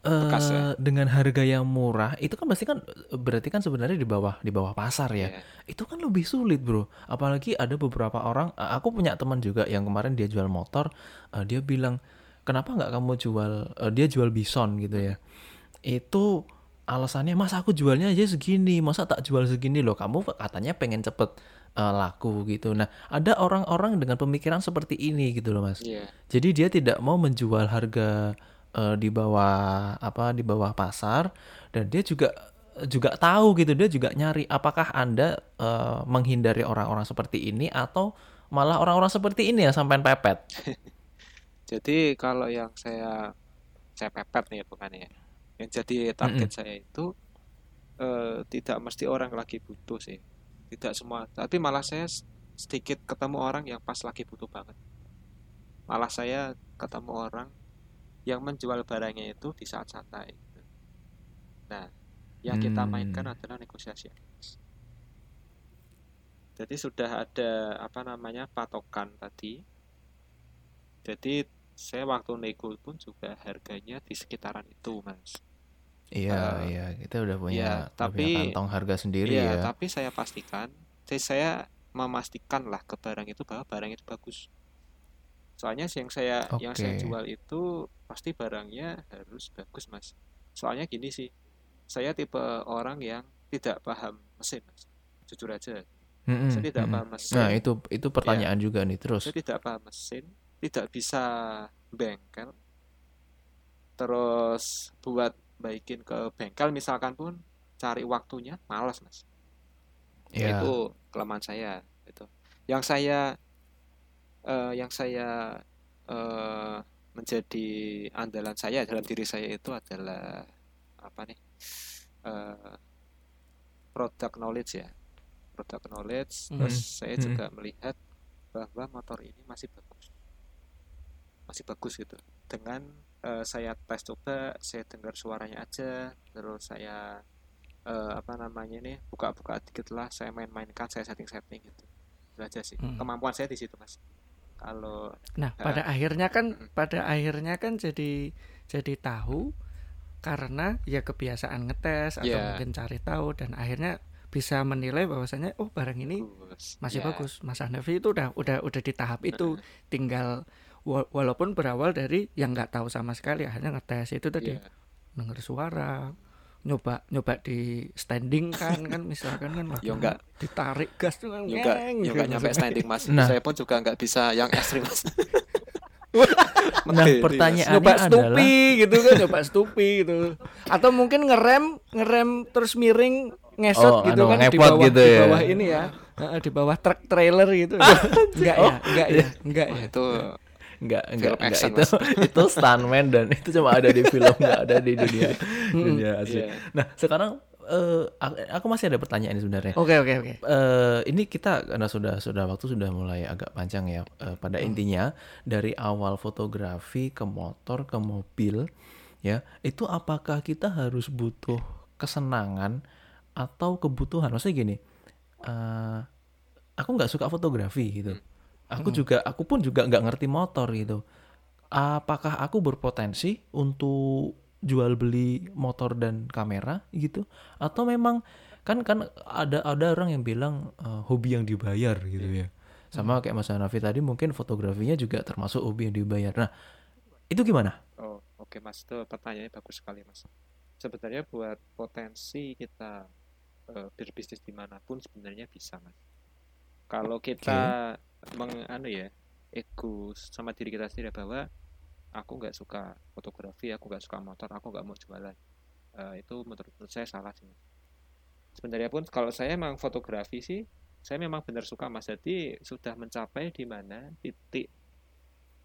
Bekas ya? dengan harga yang murah itu kan pasti kan berarti kan sebenarnya di bawah di bawah pasar ya. Iya. Itu kan lebih sulit, Bro. Apalagi ada beberapa orang, eh, aku punya teman juga yang kemarin dia jual motor, eh, dia bilang, "Kenapa nggak kamu jual eh, dia jual bison gitu ya." Itu alasannya, "Mas aku jualnya aja segini, masa tak jual segini loh? Kamu katanya pengen cepet eh, laku gitu." Nah, ada orang-orang dengan pemikiran seperti ini gitu loh, Mas. Iya. Jadi dia tidak mau menjual harga eh, di bawah apa di bawah pasar dan dia juga juga tahu gitu dia juga nyari apakah Anda eh, menghindari orang-orang seperti ini atau malah orang-orang seperti ini yang sampai pepet. Jadi kalau yang saya saya pepet nih bukan ya. Yang jadi target saya itu eh, tidak mesti orang lagi butuh sih. Tidak semua, tapi malah saya sedikit ketemu orang yang pas lagi butuh banget. Malah saya ketemu orang yang menjual barangnya itu di saat santai. Nah, yang kita mainkan Hmm. adalah negosiasi. Jadi sudah ada apa namanya patokan tadi. Jadi saya waktu nego pun juga harganya di sekitaran itu, Mas. Iya, Eh, iya, kita udah punya, iya, udah punya tapi- kantong harga sendiri Iya, ya. tapi saya pastikan, saya, saya memastikan lah ke barang itu bahwa barang itu bagus. Soalnya yang saya yang saya jual itu pasti barangnya harus bagus, Mas. Soalnya gini sih, saya tipe orang yang tidak paham mesin, Mas. Jujur aja, Mm-mm, saya tidak mm-mm. paham mesin. Nah, itu itu pertanyaan juga nih terus. Saya tidak paham mesin, tidak bisa bengkel. Terus buat baikin ke bengkel misalkan pun cari waktunya malas, Mas. Iya. Itu kelemahan saya itu. Yang saya eh, yang saya eh, menjadi andalan saya dalam diri saya itu adalah apa nih? Eh, product knowledge ya product knowledge Hmm. terus saya Hmm. juga melihat bahwa motor ini masih bagus masih bagus gitu dengan eh, saya tes coba saya dengar suaranya aja terus saya eh, apa namanya ini buka-buka dikit lah saya main-mainkan saya setting-setting gitu itu aja sih Hmm. kemampuan saya di situ mas kalau Nah, Ah. pada akhirnya kan pada akhirnya kan jadi jadi tahu karena ya kebiasaan ngetes atau Iya. mungkin cari tahu dan akhirnya bisa menilai bahwasanya oh barang ini masih Ya, bagus. Mas Hanafi itu udah udah udah di tahap itu tinggal wa- walaupun berawal dari yang nggak tahu sama sekali akhirnya ngetes itu tadi iya. denger suara nyoba nyoba di standing kan kan misalkan kan Ya enggak. ditarik gas tuh kan juga ngeng juga gitu. nyampe standing mas Nah. saya pun juga nggak bisa yang ekstrim mas Nah, Mati, Mas. pertanyaan- nyoba adalah- stupi gitu kan nyoba stupi gitu atau mungkin ngerem ngerem terus miring ngesot Oh, gitu anu, kan di bawah gitu di ya. bawah ini ya Heeh, di bawah truk trailer gitu enggak ya enggak ya enggak Wah, ya itu Enggak, enggak, Film enggak. action, Itu itu stuntman dan itu cuma ada di film, enggak ada di dunia dunia asli. Iya. Nah, sekarang eh, aku masih ada pertanyaan sebenarnya. oke oke oke eh ini kita karena sudah sudah waktu sudah mulai agak panjang ya. Eh, pada Hmm. intinya dari awal fotografi ke motor ke mobil ya, itu apakah kita harus butuh kesenangan atau kebutuhan? Maksudnya gini, eh aku nggak suka fotografi gitu. Aku juga aku pun juga nggak ngerti motor gitu. Apakah aku berpotensi untuk jual beli motor dan kamera gitu? Atau memang kan kan ada ada orang yang bilang eh, hobi yang dibayar gitu ya. Sama kayak Mas Hanafi tadi mungkin fotografinya juga termasuk hobi yang dibayar. Nah, itu gimana? oh oke mas itu pertanyaannya bagus sekali mas sebenarnya buat potensi kita eh, berbisnis di mana pun sebenarnya bisa mas kalau kita menganu ya ego sama diri kita sendiri bahwa aku nggak suka fotografi aku nggak suka motor aku nggak mau jualan Eh, itu menurut, menurut saya salah sih sebenarnya pun kalau saya emang fotografi sih saya memang benar suka mas jadi sudah mencapai di mana titik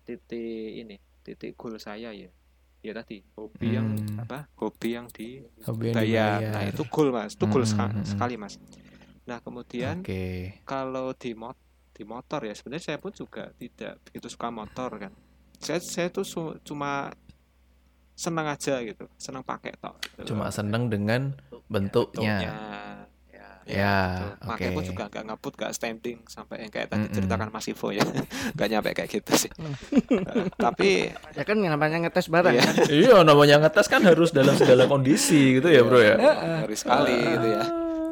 titik ini titik goal saya ya ya tadi hobi yang Hmm. apa hobi yang di Hobi yang bayar. dibayar. Nah, itu goal Mas. Itu goal Hmm, hmm, hmm. sekali Mas. Nah, kemudian Oke. kalau di mot di motor ya sebenarnya saya pun juga tidak begitu suka motor kan. Saya saya tuh su- cuma senang aja gitu, senang pakai tok. gitu Cuma loh. seneng dengan bentuknya. bentuknya. Ya, Ya, gitu. Pakai pun juga nggak ngebut, nggak standing sampai yang kayak tadi Mm-mm. ceritakan Mas Ivo ya. Nggak nyampe kayak gitu sih. Tapi ya kan yang namanya ngetes barang Iya. kan iya, namanya ngetes kan harus dalam segala kondisi gitu ya, Bro ya. ngeri sekali gitu ya.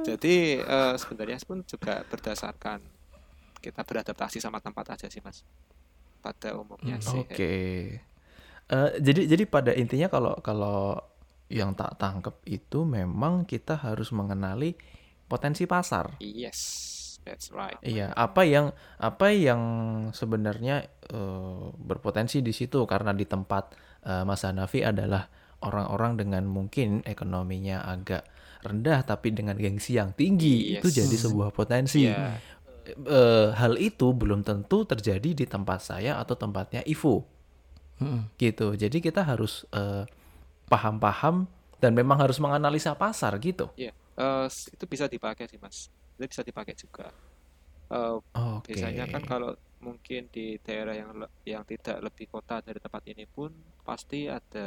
Jadi eh, sebenarnya pun juga berdasarkan kita beradaptasi sama tempat aja sih mas. Pada umumnya Hmm, sih. Oke. Eh, jadi jadi pada intinya kalau kalau yang tak tangkep itu memang kita harus mengenali potensi pasar. Yes, that's right. Iya, apa yang apa yang sebenarnya eh, berpotensi di situ karena di tempat eh, Mas Hanafi adalah orang-orang dengan mungkin ekonominya agak rendah tapi dengan gengsi yang tinggi itu Yes. jadi sebuah potensi. Iya. Eh, hal itu belum tentu terjadi di tempat saya atau tempatnya Ivo Mm-mm. gitu. Jadi kita harus eh, paham-paham dan memang harus menganalisa pasar gitu. Iya. Eh, s- itu bisa dipakai sih mas. Itu bisa dipakai juga. Eh, Oke. biasanya kan kalau mungkin di daerah yang yang tidak lebih kota dari tempat ini pun pasti ada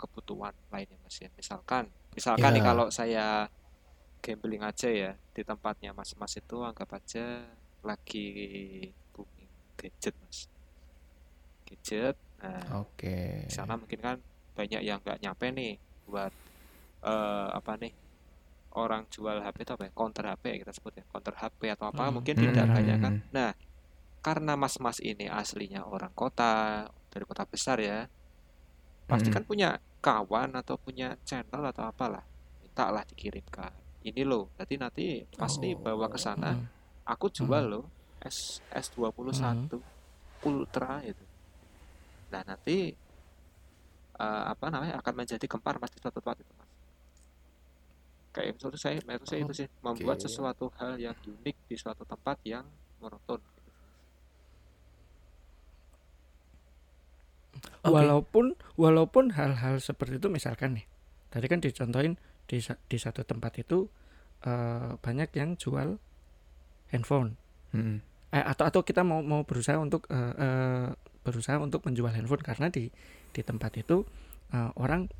kebutuhan lainnya mas ya. Misalkan, misalkan nih Ya. kalau saya gambling aja ya di tempatnya mas-mas itu anggap aja lagi booming gadget mas. Gadget. Nah, Oke. di sana mungkin kan banyak yang nggak nyampe nih buat eh, apa nih orang jual HP itu apa ya counter HP ya kita sebut ya counter HP atau apa Hmm. mungkin Hmm, tidak hmm, banyak kan nah karena mas-mas ini aslinya orang kota dari kota besar ya pasti Hmm. kan punya kawan atau punya channel atau apalah minta lah dikirimkan ini loh jadi nanti pasti Oh. bawa ke sana Mm. aku jual loh S S21 Ultra itu. Nah, nanti eh, apa namanya akan menjadi gempar mas di suatu tempat itu mas. Kayak menurut saya, menurut saya itu sih membuat Oke. sesuatu hal yang unik di suatu tempat yang monoton. gitu. Oke. Walaupun walaupun hal-hal seperti itu misalkan nih, tadi kan dicontohin di di satu tempat itu eh, banyak yang jual handphone Mm-mm. eh, atau atau kita mau mau berusaha untuk eh, eh, berusaha untuk menjual handphone karena di di tempat itu eh, orang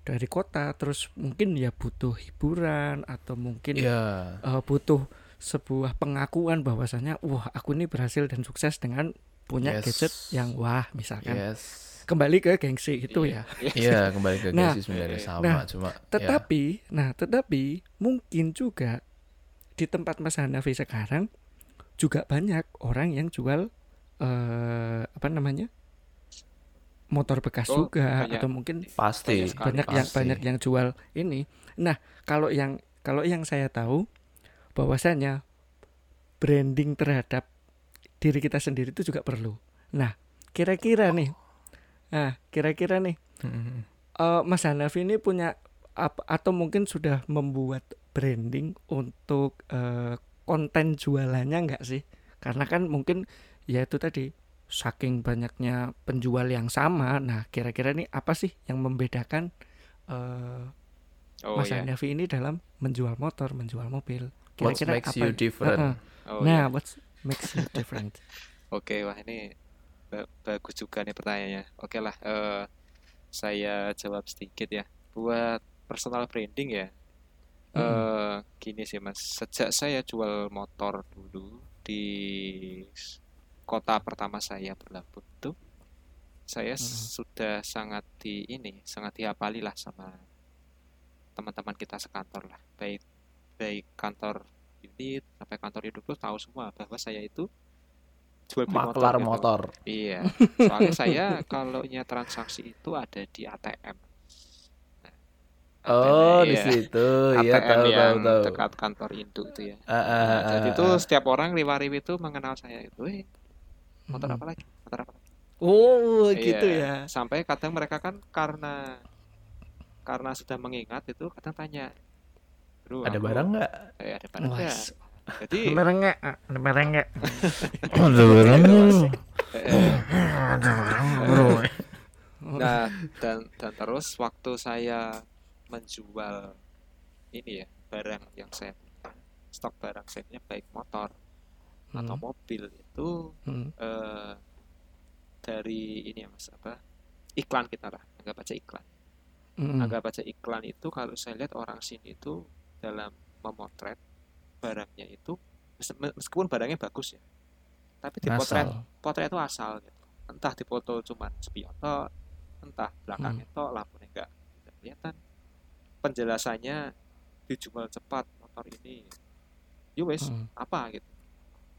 dari kota terus mungkin ya butuh hiburan atau mungkin Iya. eh, butuh sebuah pengakuan bahwasanya wah aku ini berhasil dan sukses dengan punya Yes. gadget yang wah misalkan Yes. Kembali ke gengsi itu ya Iya, kembali ke Nah, gengsi sebenarnya sama nah, cuma ya. tetapi nah tetapi mungkin juga di tempat Mas Hanafi sekarang juga banyak orang yang jual eh apa namanya motor bekas Oh, juga banyak. atau mungkin pasti banyak sekali. banyak yang pasti. banyak yang jual ini. Nah, kalau yang kalau yang saya tahu bahwasanya branding terhadap diri kita sendiri itu juga perlu. Nah, kira-kira nih. Nah, kira-kira nih Mm-mm. eh, Mas Hanafi ini punya apa atau mungkin sudah membuat branding untuk eh, konten jualannya enggak sih? Karena kan mungkin ya itu tadi saking banyaknya penjual yang sama. Nah, kira-kira nih apa sih yang membedakan eh, Oh Mas iya. Hanafi ini dalam menjual motor, menjual mobil? What Kira-kira makes apa? you different? Heeh. Oh nah, iya. what makes you different? Oke, wah ini bagus juga nih pertanyaannya. Oke lah, eh, saya jawab sedikit ya. Buat personal branding ya, eh gini sih mas. Sejak saya jual motor dulu di kota pertama saya berlabuh itu, saya Mm. sudah sangat di ini, sangat dihafali lah sama teman-teman kita sekantor lah. Baik baik kantor unit sampai kantor hidup tuh tahu semua bahwa saya itu jual beli Maklar gitu. motor. Iya, soalnya saya kalau nya transaksi itu ada di ATM. Nah, Oh, di iya. situ. ATM tahu tahu yang tahu. dekat kantor induk itu ya. Ah, ah, Nah, ah, jadi itu ah. setiap orang riwa-riwi itu mengenal saya itu, eh motor Mm. apa lagi? Motor apa lagi? Oh, Iya, gitu ya. Sampai kadang mereka kan karena karena sudah mengingat itu kadang tanya, "Bro, ada aku- barang nggak? Eh, ada barang nggak?" Jadi Mereng nggak? Ah, Ada nggak? Nah, dan dan terus waktu saya menjual ini ya barang yang saya punya, stok barang saya punya baik motor atau Hmm, mobil itu hmm, eh, dari ini ya mas apa iklan kita lah anggap aja iklan hmm. anggap aja iklan itu kalau saya lihat orang sini itu dalam memotret barangnya itu mes- meskipun barangnya bagus ya tapi dipotret Asal. potret itu asal gitu. entah dipoto cuman spion tok, entah belakangnya Hmm. tok lampunya enggak tidak kelihatan penjelasannya dijual cepat motor ini ya wes Hmm. apa gitu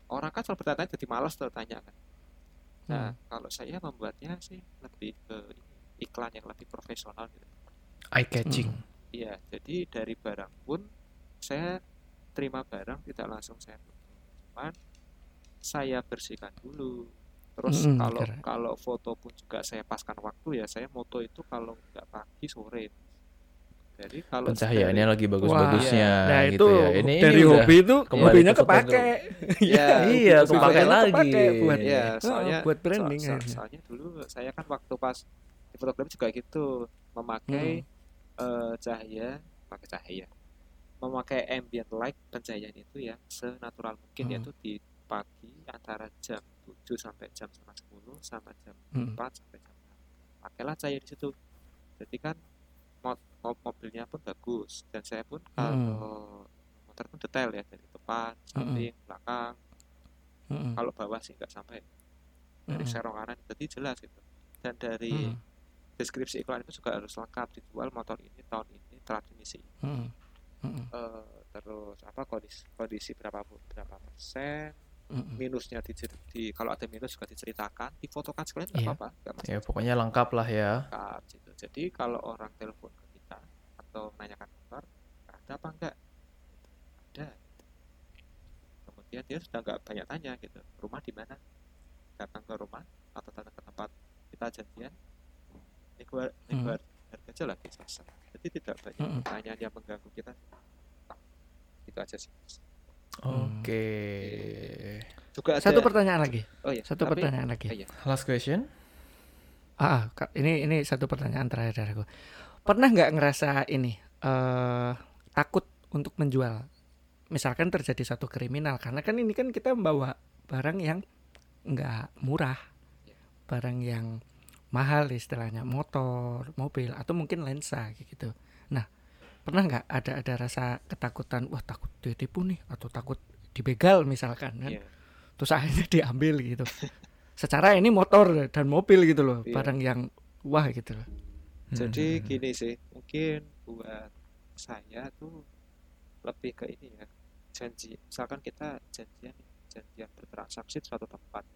orang kan selalu bertanya jadi malas bertanya kan nah Hmm. kalau saya membuatnya sih lebih ke iklan yang lebih profesional gitu Eye catching. iya jadi dari barang pun saya terima barang tidak langsung saya cuman saya bersihkan dulu terus Mm-mm, kalau keren. kalau foto pun juga saya paskan waktu ya saya moto itu kalau nggak pagi sore jadi kalau Pencahayaannya lagi bagus-bagusnya Nah, gitu itu ya. Ini dari ini hobi itu kembali hobinya ke kepake. Iya, Iya, kepake saya- lagi. kepake buat Iya, Oh, soalnya buat branding so- so- akhirnya. soalnya dulu saya kan waktu pas di fotografi juga gitu memakai eh, cahaya, pakai cahaya, memakai ambient light pencahayaan itu yang senatural mungkin Hmm. yaitu di pagi antara jam 7 sampai jam setengah 10 sama jam Hmm. 4 sampai jam 6. Pakailah cahaya di situ. Jadi kan mo- mo- mobilnya pun bagus dan saya pun Hmm. kalau motor pun detail ya dari depan, samping, belakang. Mm-mm. Kalau bawah sih nggak sampai dari Mm-mm. serong kanan jadi jelas gitu dan dari Mm-mm. deskripsi iklan itu juga harus lengkap dijual motor ini tahun ini transmisi ini. Eh, terus apa kondisi kondisi berapa berapa persen Mm-mm. minusnya di, di kalau ada minus juga diceritakan difotokan sekalian nggak Iya. apa-apa nggak masalah. ya pokoknya lengkap lah ya. lengkap gitu. Jadi kalau orang telepon ke kita atau menanyakan motor ada apa enggak ada. Kemudian dia sudah nggak banyak tanya gitu. Rumah di mana? Datang ke rumah atau datang ke tempat kita janjian ini gua ini gua harga lagi selesai jadi tidak banyak pertanyaan yang mengganggu kita aja sih. Oke. juga ada Satu pertanyaan lagi. oh iya Satu tapi- pertanyaan lagi. oh iya. Last question. Ah, ah, ini ini satu pertanyaan terakhir dari aku. Pernah nggak ngerasa ini eh takut untuk menjual misalkan terjadi satu kriminal karena kan ini kan kita membawa barang yang nggak murah barang yang mahal istilahnya motor mobil atau mungkin lensa kayak gitu pernah nggak ada ada rasa ketakutan wah takut ditipu nih atau takut dibegal misalkan kan Iya. terus akhirnya diambil gitu secara ini motor dan mobil gitu loh Iya. barang yang wah gitu loh Jadi Hmm. gini sih, mungkin buat saya tuh lebih ke ini ya, janji. Misalkan kita janjian, janjian bertransaksi di suatu tempat.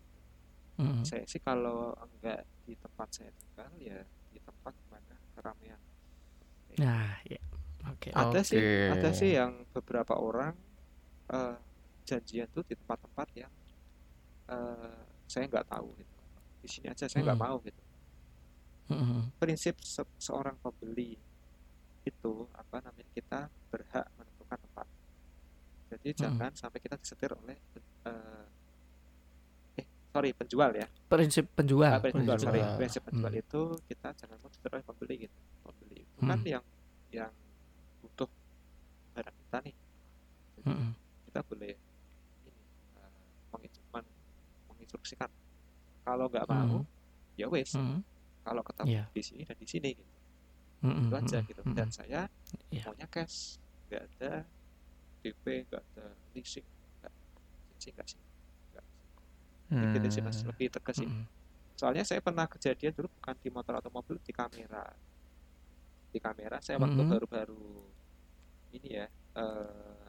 Mm. Saya sih kalau enggak di tempat saya tinggal ya di tempat mana keramaian. nah ya oke Ada sih, Oke. ada sih yang beberapa orang eh, janjian tuh di tempat-tempat yang eh, saya nggak tahu gitu. Di sini aja saya nggak Hmm. mau gitu. Mm-mm. prinsip se- seorang pembeli itu apa namanya kita berhak menentukan tempat. Jadi Hmm. jangan sampai kita disetir oleh eh, eh sorry penjual ya. prinsip penjual Ah, penjual, sorry. penjual. Prinsip penjual Hmm. itu kita jangan mau disetir oleh pembeli gitu. Pembeli itu kan Hmm. yang yang barang kita nih. Jadi Mm-mm. kita boleh ini eh, menginstru- men- menginstruksikan. Kalau nggak mau, ya wes. Mm-mm. Kalau ketemu Iya. di sini dan di sini gitu. Mm-mm. itu aja gitu Mm-mm. dan saya Iya. maunya cash nggak ada DP nggak ada leasing nggak sih nggak sih nggak Hmm. gitu sih mas lebih tegas sih Mm-mm. soalnya saya pernah kejadian dulu bukan di motor atau mobil di kamera di kamera saya waktu baru-baru ini ya eh,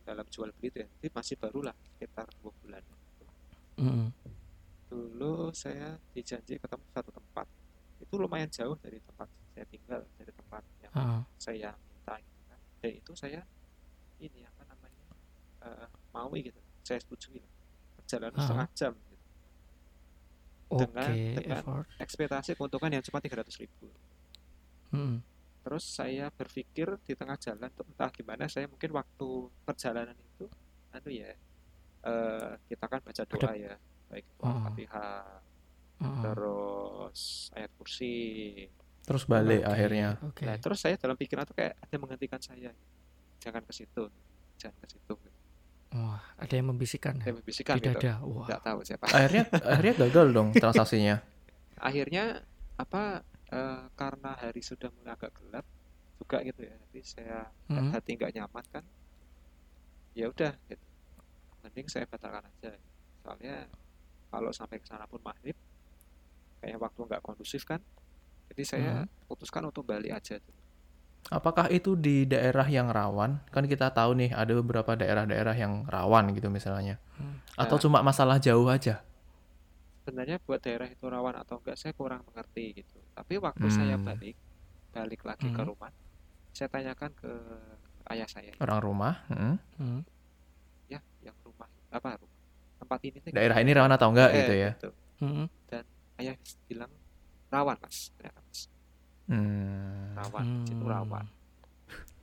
dalam jual beli itu ya jadi masih baru lah sekitar dua bulan Mm-mm. dulu saya dijanji ketemu satu tempat itu lumayan jauh dari tempat saya tinggal dari tempat yang Ah. saya minta gitu kan dan itu saya ini apa namanya eh mau gitu saya setujui lah perjalanan Ah. setengah jam gitu. Dengan- dengan- effort. ekspektasi keuntungan yang cuma 300 ribu Mm-mm. Terus saya berpikir di tengah jalan tuh entah gimana saya mungkin waktu perjalanan itu anu ya eh, kita kan baca doa ya baik al-fatihah Mm-mm. terus ayat kursi Terus balik Oke, akhirnya. Oke. nah terus saya dalam pikiran tuh kayak ada yang menghentikan saya jangan ke situ jangan ke situ Wah, ada yang membisikkan ya? saya membisikkan Di gitu. Wah. nggak tahu siapa Akhirnya akhirnya gagal dong transaksinya. akhirnya apa eh, karena hari sudah mulai agak gelap juga gitu ya jadi saya Mm. hati nggak nyaman kan ya udah gitu mending saya batalkan aja soalnya kalau sampai ke sana pun maghrib kayak waktu nggak kondusif kan jadi saya putuskan untuk balik aja tuh. Apakah itu di daerah yang rawan? Kan kita tahu nih ada beberapa daerah-daerah yang rawan gitu misalnya. Hmm. Atau Nah. cuma masalah jauh aja? sebenarnya buat daerah itu rawan atau enggak saya kurang mengerti gitu tapi waktu saya Hmm. balik balik lagi ke Hmm. rumah saya tanyakan ke ayah saya Orang rumah? hmm. Mm. ya yang rumah apa rumah tempat ini Daerah ini rawan atau enggak Eh, gitu ya? gitu. Mm. ayah bilang rawan mas ternyata mas Hmm. rawan Hmm. rawan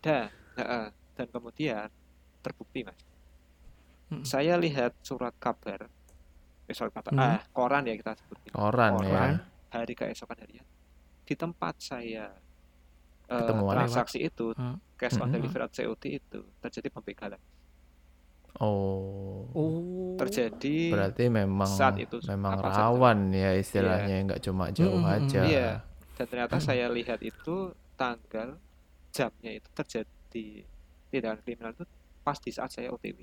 dan dan kemudian terbukti mas Hmm. saya lihat surat kabar eh, surat kabar Hmm. ah koran ya kita sebut gitu. Koran, ya. Koran. hari keesokan harian di tempat saya eh, Ketemuan. transaksi itu Hmm. cash on Hmm. delivery atau COD itu terjadi pembegalan Oh. Oh. terjadi Berarti memang saat itu memang apa saat itu? rawan ya istilahnya nggak cuma jauh Mm, mm, mm. aja. Iya. dan ternyata saya lihat itu tanggal jamnya itu terjadi tindakan kriminal itu pas di saat saya OTW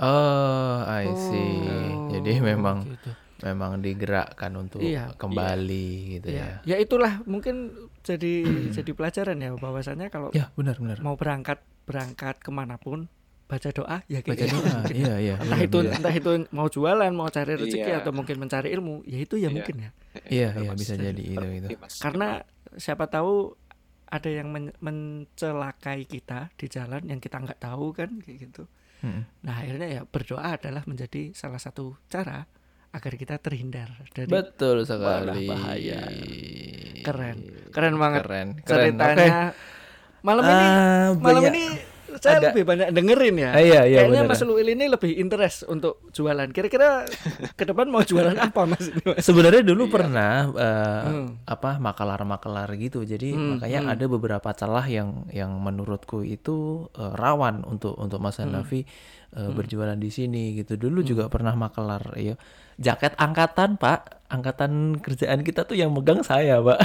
Oh, I see. Oh, Jadi memang gitu. Memang digerakkan untuk Iya, kembali gitu Iya. ya. Ya itulah mungkin jadi jadi pelajaran ya bahwasanya kalau Ya, benar-benar. mau berangkat berangkat ke mana pun baca doa ya kayak Baca gitu. doa. Iya, iya. entah benar, itu benar. entah itu mau jualan mau cari rezeki Iya. atau mungkin mencari ilmu ya itu ya Iya. mungkin ya Iya, iya bisa jadi itu itu. Karena siapa tahu ada yang men- mencelakai kita di jalan yang kita nggak tahu kan kayak gitu Mm. nah akhirnya ya berdoa adalah menjadi salah satu cara agar kita terhindar dari Betul sekali. bahaya. Keren. keren banget Keren. Keren. ceritanya malam ini Ah, malam banyak- ini saya Ada- lebih banyak dengerin ya. Ah, iya, iya, Kayaknya. Mas Luil ini lebih interest untuk jualan. Kira-kira ke depan mau jualan apa Mas? Sebenarnya dulu pernah eh, Hmm. apa makalar-makalar gitu. Jadi Hmm, makanya hmm. ada beberapa celah yang yang menurutku itu eh, rawan untuk untuk Mas Hmm. Hanafi eh, berjualan di sini gitu. Dulu juga pernah makalar ya. Jaket angkatan, Pak. Angkatan kerjaan kita tuh yang megang saya, Pak.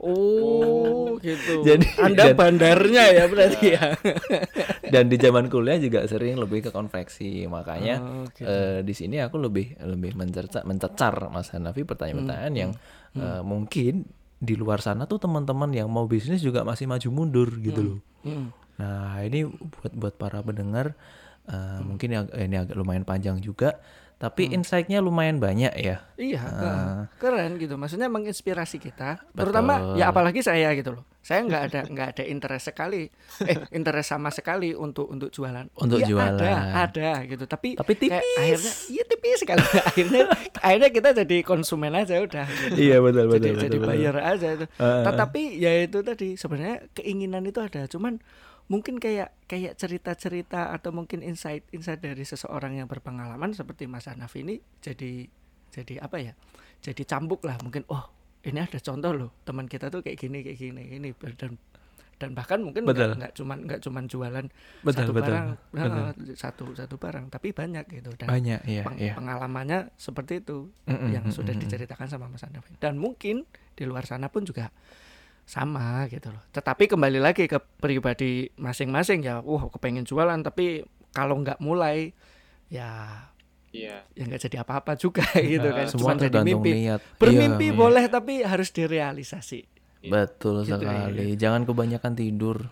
Oh, gitu. Jadi- Anda dan- bandarnya ya berarti ya. Dan di zaman kuliah juga sering lebih ke konveksi. Makanya Oh, gitu. eh, di sini aku lebih lebih mencerca, mencecar Mas Hanafi pertanyaan-pertanyaan yang eh, mungkin di luar sana tuh teman-teman yang mau bisnis juga masih maju mundur gitu loh. Hmm. Nah, ini buat buat para pendengar eh, mungkin yang ini agak lumayan panjang juga, tapi insight-nya lumayan banyak ya. Iya, eh, keren gitu. Maksudnya menginspirasi kita. Terutama ya apalagi saya gitu loh. Saya nggak ada nggak ada interest sekali, eh interest sama sekali untuk untuk jualan. Untuk Iya, jualan. Ada, ada gitu. Tapi Tapi kayak tipis. akhirnya iya tipis sekali. akhirnya akhirnya kita jadi konsumen aja udah. gitu. Iya, betul, jadi betul, jadi betul, buyer aja itu. Ah. Tetapi ya itu tadi sebenarnya keinginan itu ada. Cuman mungkin kayak kayak cerita-cerita atau mungkin insight-insight dari seseorang yang berpengalaman seperti Mas Hanaf ini jadi jadi apa ya? Jadi cambuk lah mungkin oh ini ada contoh loh teman kita tuh kayak gini kayak gini ini dan dan bahkan mungkin nggak cuman nggak cuman jualan Betul, satu betul, barang betul. nah, satu satu barang tapi banyak gitu dan Banyak, iya, peng- iya. pengalamannya seperti itu Mm-mm, yang sudah mm-mm. diceritakan sama Mas Hanaf dan mungkin di luar sana pun juga sama gitu loh tetapi kembali lagi ke pribadi masing-masing ya wah kepengen jualan tapi kalau nggak mulai ya Iya. ya nggak jadi apa-apa juga gitu kan Semua Cuma jadi mimpi niat. bermimpi Iya, boleh tapi harus direalisasi Betul Gitu ya. sekali. Jangan kebanyakan tidur.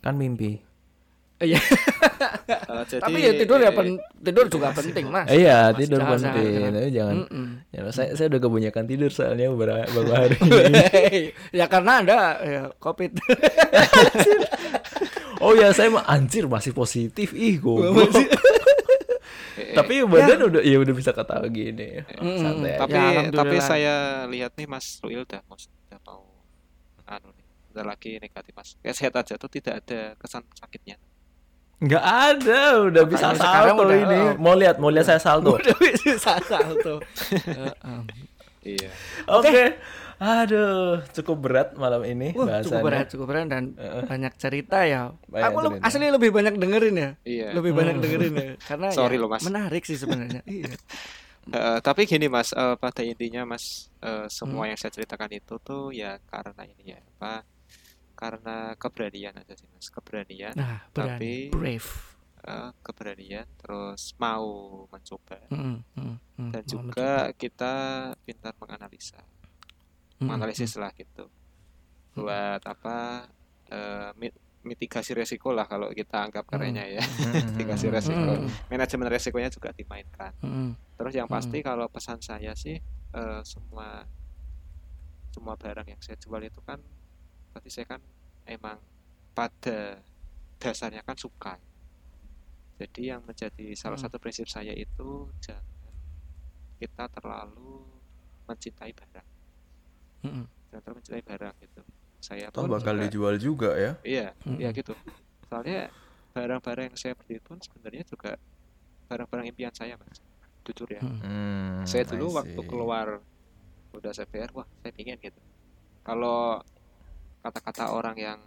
Kan mimpi. Iya. Jadi, tapi ya tidur ya pen- tidur juga penting mas iya, Mas, tidur jangan- penting. jangan- Tapi jangan Mm-mm. Ya, saya saya udah kebanyakan tidur soalnya beberapa, hari ini. ya karena anda ya, covid Oh ya, saya mah anjir masih positif. Ih, goblok. Eh, eh, Tapi badan udah ya udah bisa ketawa gini. Mm, Santai aja. tapi Ya, tapi alhamdulillah. saya lihat nih Mas Ruil udah mau udah mau anu nih udah lagi negatif Mas kayak sehat aja tuh tidak ada kesan sakitnya Nggak ada, udah bisa Makanya sekarang salto udah, ini. oh. Mau lihat, mau lihat saya salto. udah bisa salto Heeh. iya Oke. Aduh, cukup berat malam ini bahasannya. cukup berat, cukup berat dan banyak cerita ya. Banyak Aku cerita. asli lebih banyak dengerin ya. iya Lebih banyak dengerin ya. Karena Sorry ya, loh, Mas. menarik sih sebenarnya. iya. Eh, tapi gini Mas eh, pada intinya Mas eh, semua Hmm. yang saya ceritakan itu tuh ya karena ini ya apa karena keberanian aja sih Mas. Keberanian Nah, berani, Tapi- brave. eh, keberanian terus mau mencoba. Mm, mm, mm, dan mau juga kita pintar menganalisa. Mencoba. Mm, menganalisis lah gitu. Buat apa eh, mit- mitigasi resiko lah kalau kita anggap kerennya ya. mitigasi resiko. Hmm. manajemen resikonya juga dimainkan. Mm, mm, terus yang pasti kalau pesan saya sih eh, semua semua barang yang saya jual itu kan berarti saya kan emang pada dasarnya kan suka jadi yang menjadi salah Hmm. satu prinsip saya itu jangan kita terlalu mencintai barang mm, mm. jangan terlalu mencintai barang gitu saya Toh pun bakal juga- dijual juga ya. iya Mm-mm. iya gitu soalnya barang-barang yang saya beli pun sebenarnya juga barang-barang impian saya mas jujur ya Mm. Hmm, saya dulu waktu keluar udah CPR wah saya pingin gitu kalau kata-kata orang yang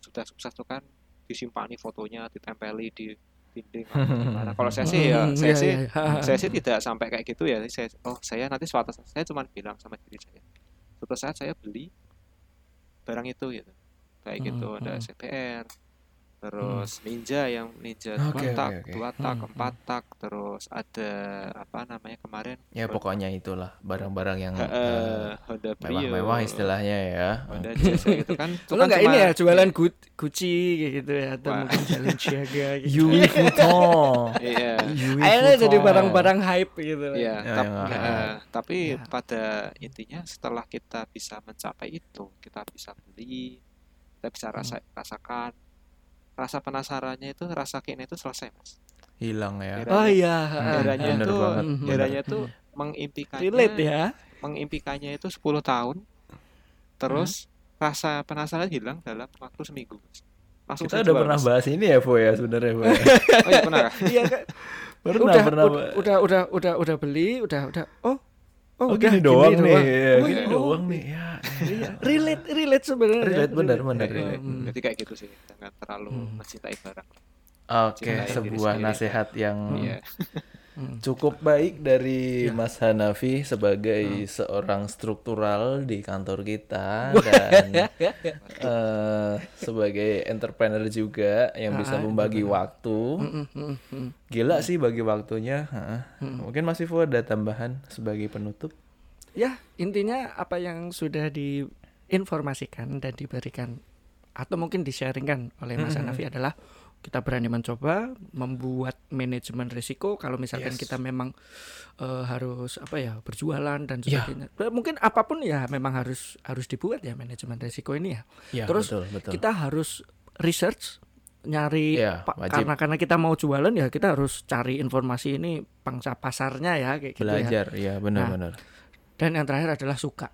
sudah sukses tuh kan disimpani fotonya ditempeli di dinding gimana kalau saya sih ya Mm, saya iya, sih iya, iya. saya sih tidak sampai kayak gitu ya saya oh saya nanti suatu saat saya cuma bilang sama diri saya suatu saat saya beli barang itu gitu baik Hmm, itu ada hmm. CPR terus Ninja yang Ninja Oke, dua tak oke, oke. dua tak Hmm, empat tak terus ada apa namanya kemarin Ya pokoknya itulah barang-barang yang Honda Brio mewah-mewah istilahnya ya. Honda Jazz gitu kan itu Lu kan nggak cuma- ini ya jualan Gu- Gucci gitu ya atau Wah. mungkin jalan Jaga gitu. Louis Vuitton. iya Louis Akhirnya jadi barang-barang hype gitu. Iya, Ya, eh, mahal. tapi Ya. pada intinya setelah kita bisa mencapai itu, kita bisa beli, kita bisa rasa rasakan, rasa penasarannya itu, rasa keinginan itu selesai mas. Hilang ya. Kira- Oh iya. Kiranya itu, bener. kiranya itu mengimpikannya, Relate ya. mengimpikannya itu 10 tahun, terus rasa penasaran hilang dalam waktu seminggu. Mas. langsung Kita udah pernah Mas. bahas ini ya, Vo ya sebenarnya, Vo. ya? Oh iya pernah. Iya kan? Pernah, udah, pernah. udah, udah, udah, udah, udah beli, udah, udah. Oh, oh, Oh, udah gini doang nih, ya, Oh, gini oh, doang nih. Ya, Iya, relate, relate sebenarnya. Relate, benar, benar, Eh, relate. hmm. Jadi kayak gitu sih, jangan terlalu mencintai barang. Oke, diri sebuah nasihat yang Cukup baik dari Ya. Mas Hanafi sebagai Hmm. seorang struktural di kantor kita dan eh, sebagai entrepreneur juga yang bisa Ah, membagi waktu. Hmm, hmm, hmm. Gila sih bagi waktunya. ha. Mungkin Mas Ivo ada tambahan sebagai penutup. Ya, intinya apa yang sudah diinformasikan dan diberikan atau mungkin di-sharingkan oleh Mas Hanafi adalah kita berani mencoba membuat manajemen risiko kalau misalkan Yes. kita memang eh, harus apa ya berjualan dan Ya. sebagainya. Eh, Mungkin apa pun ya memang harus harus dibuat ya manajemen risiko ini ya. Ya, Terus betul, betul. kita harus research nyari Iya, wajib. karena karena kita mau jualan ya kita harus cari informasi ini pangsa pasarnya ya kayak gitu ya. Belajar, ya benar-benar. Dan yang terakhir adalah suka.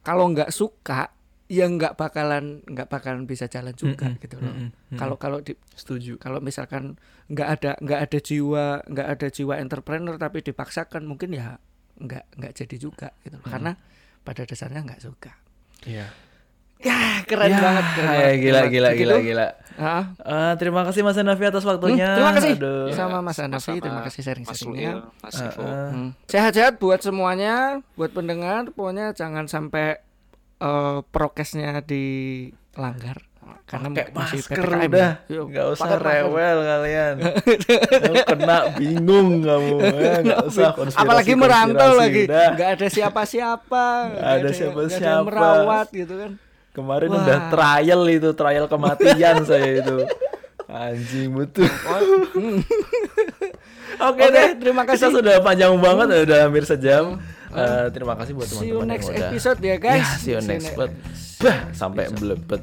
Kalau nggak suka, ya nggak bakalan nggak bakalan bisa jalan juga Mm-mm, gitu loh. mm-mm, mm-mm. Kalau kalau di Setuju. kalau misalkan nggak ada nggak ada jiwa nggak ada jiwa entrepreneur tapi dipaksakan mungkin ya nggak nggak jadi juga gitu loh. Karena pada dasarnya nggak suka. Iya. Ya keren Ya, banget. Keren ya, banget, gila, keren gila, banget. gila, gila. Ah, Eh, terima kasih Mas Hanafi atas waktunya. Hmm, terima kasih. Aduh. Sama Mas Hanafi, terima kasih Mas sharing-sharingnya. Mas Eh, Ivo. eh. Hmm. Sehat-sehat buat semuanya, buat pendengar, pokoknya jangan sampai eh, prokesnya dilanggar karena Pakai masker PPKM. udah, Yuk, nggak usah pakai masker. rewel kalian. Kamu kena bingung kamu, ya, nggak usah konspirasi. Apalagi merantau lagi, Udah. nggak ada siapa-siapa, nggak ada siapa-siapa. yang merawat gitu kan. Kemarin Wah. udah trial itu, trial kematian saya itu. Anjing betul. Oke Oke, deh, terima Kita kasih. sudah panjang banget, udah hampir sejam. Eh, terima kasih buat See you teman-teman next yang udah. episode ya guys. Ya, see you next ne- episode. Bah, sampai belebet.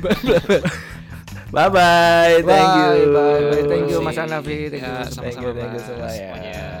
Bye bye, thank you. Bye, bye. Thank you Mas. Hanafi, thank you. Ya, Mas sama-sama, Thank you, thank ya. Semuanya.